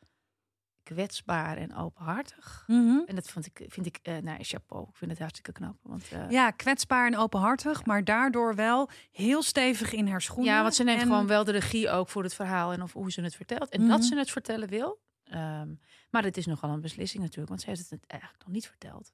Speaker 3: kwetsbaar en openhartig.
Speaker 2: mhm.
Speaker 3: En dat vond ik, vind ik, eh nou, chapeau. Ik vind het hartstikke knap. Want, eh,
Speaker 2: Ja, kwetsbaar en openhartig, maar daardoor wel heel stevig in haar schoenen.
Speaker 3: Ja, want ze neemt
Speaker 2: En-
Speaker 3: gewoon wel de regie ook voor het verhaal en of hoe ze het vertelt. En
Speaker 2: Mhm.
Speaker 3: dat ze het vertellen wil. Ehm, maar het is nogal een beslissing natuurlijk, want ze heeft het eigenlijk nog niet verteld.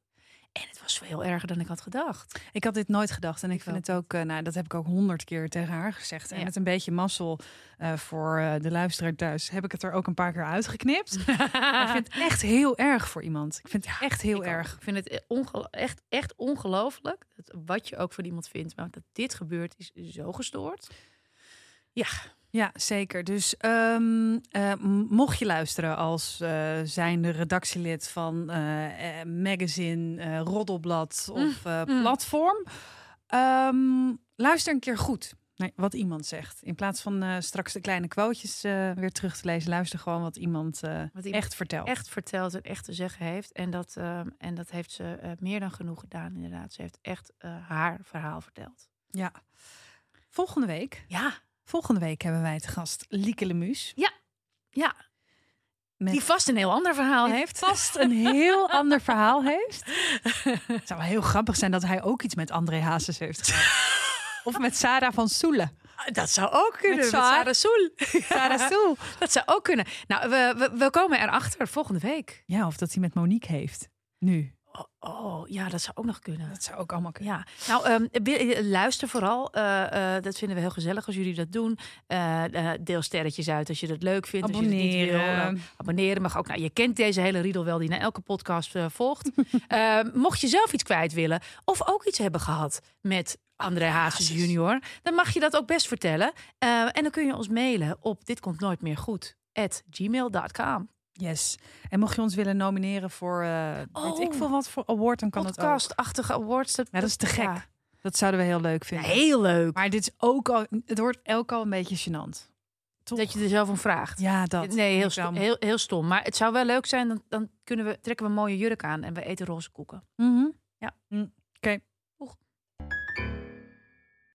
Speaker 3: En het was veel erger dan ik had gedacht.
Speaker 2: Ik had dit nooit gedacht en ik vind het ook, eh, nou, dat heb ik ook honderd keer tegen haar gezegd. En
Speaker 3: Ja.
Speaker 2: met een beetje mazzel eh, voor eh, de luisteraar thuis heb ik het er ook een paar keer uitgeknipt. ik vind het echt heel erg voor iemand. Ik vind het echt heel
Speaker 3: Ik ook.
Speaker 2: erg.
Speaker 3: Ik vind het echt, echt ongelooflijk. Wat je ook van iemand vindt, maar dat dit gebeurt is zo gestoord.
Speaker 2: Ja, zeker. Dus ehm, eh, mocht je luisteren als eh zijnde redactielid van eh, magazine, roddelblad of eh,
Speaker 3: mm.
Speaker 2: platform, ehm, luister een keer goed naar wat iemand zegt. In plaats van straks de kleine quotejes weer terug te lezen, luister gewoon wat iemand,
Speaker 3: Wat iemand
Speaker 2: echt vertelt.
Speaker 3: Echt verteld en echt te zeggen heeft. En dat, ehm, en dat heeft ze meer dan genoeg gedaan, inderdaad. Ze heeft echt haar verhaal verteld.
Speaker 2: Ja. Volgende week,
Speaker 3: Ja,
Speaker 2: volgende week hebben wij te gast Lieke Lemus.
Speaker 3: ja.
Speaker 2: Met
Speaker 3: Die vast een heel ander verhaal heeft.
Speaker 2: vast een heel ander verhaal heeft. Het zou wel heel grappig zijn dat hij ook iets met André Hazes heeft gedaan. Of met Sarah van Soelen.
Speaker 3: Dat zou ook kunnen.
Speaker 2: Met.
Speaker 3: Sarah Soel.
Speaker 2: Sarah Soel.
Speaker 3: Dat zou ook kunnen. Nou, we, we, we komen erachter volgende week.
Speaker 2: Ja, of dat hij met Monique heeft. Nu.
Speaker 3: Oh, oh, ja, dat zou ook nog kunnen.
Speaker 2: Dat zou ook allemaal kunnen.
Speaker 3: Ja, nou, ehm, luister vooral. Eh, eh, dat vinden we heel gezellig als jullie dat doen. Eh, deel sterretjes uit als je dat leuk vindt. Als je het niet wil,
Speaker 2: Abonneren.
Speaker 3: abonneren mag ook. Nou, je kent deze hele riedel wel die naar elke podcast volgt. Mocht je zelf iets kwijt willen of ook iets hebben gehad met André Hazes junior, dan mag je dat ook best vertellen. En dan kun je ons mailen op dit komt nooit meer goed at gmail.com.
Speaker 2: Yes. En mocht je ons willen nomineren voor, eh weet
Speaker 3: Oh.
Speaker 2: ik veel wat voor award, dan kan het ook.
Speaker 3: Podcastachtige awards. Dat,
Speaker 2: Ja, dat is te gek.
Speaker 3: Ja,
Speaker 2: Dat zouden we heel leuk vinden.
Speaker 3: heel leuk
Speaker 2: Maar dit is ook al, het wordt elk al een beetje gênant. Toch?
Speaker 3: dat je er zelf om vraagt.
Speaker 2: Ja, dat.
Speaker 3: Nee, heel
Speaker 2: Ik
Speaker 3: stom, heel, heel stom. Maar het zou wel leuk zijn, dan, dan kunnen we, trekken we een mooie jurk aan en we eten roze koeken.
Speaker 2: Mhm.
Speaker 3: Ja.
Speaker 2: Mm, Oké.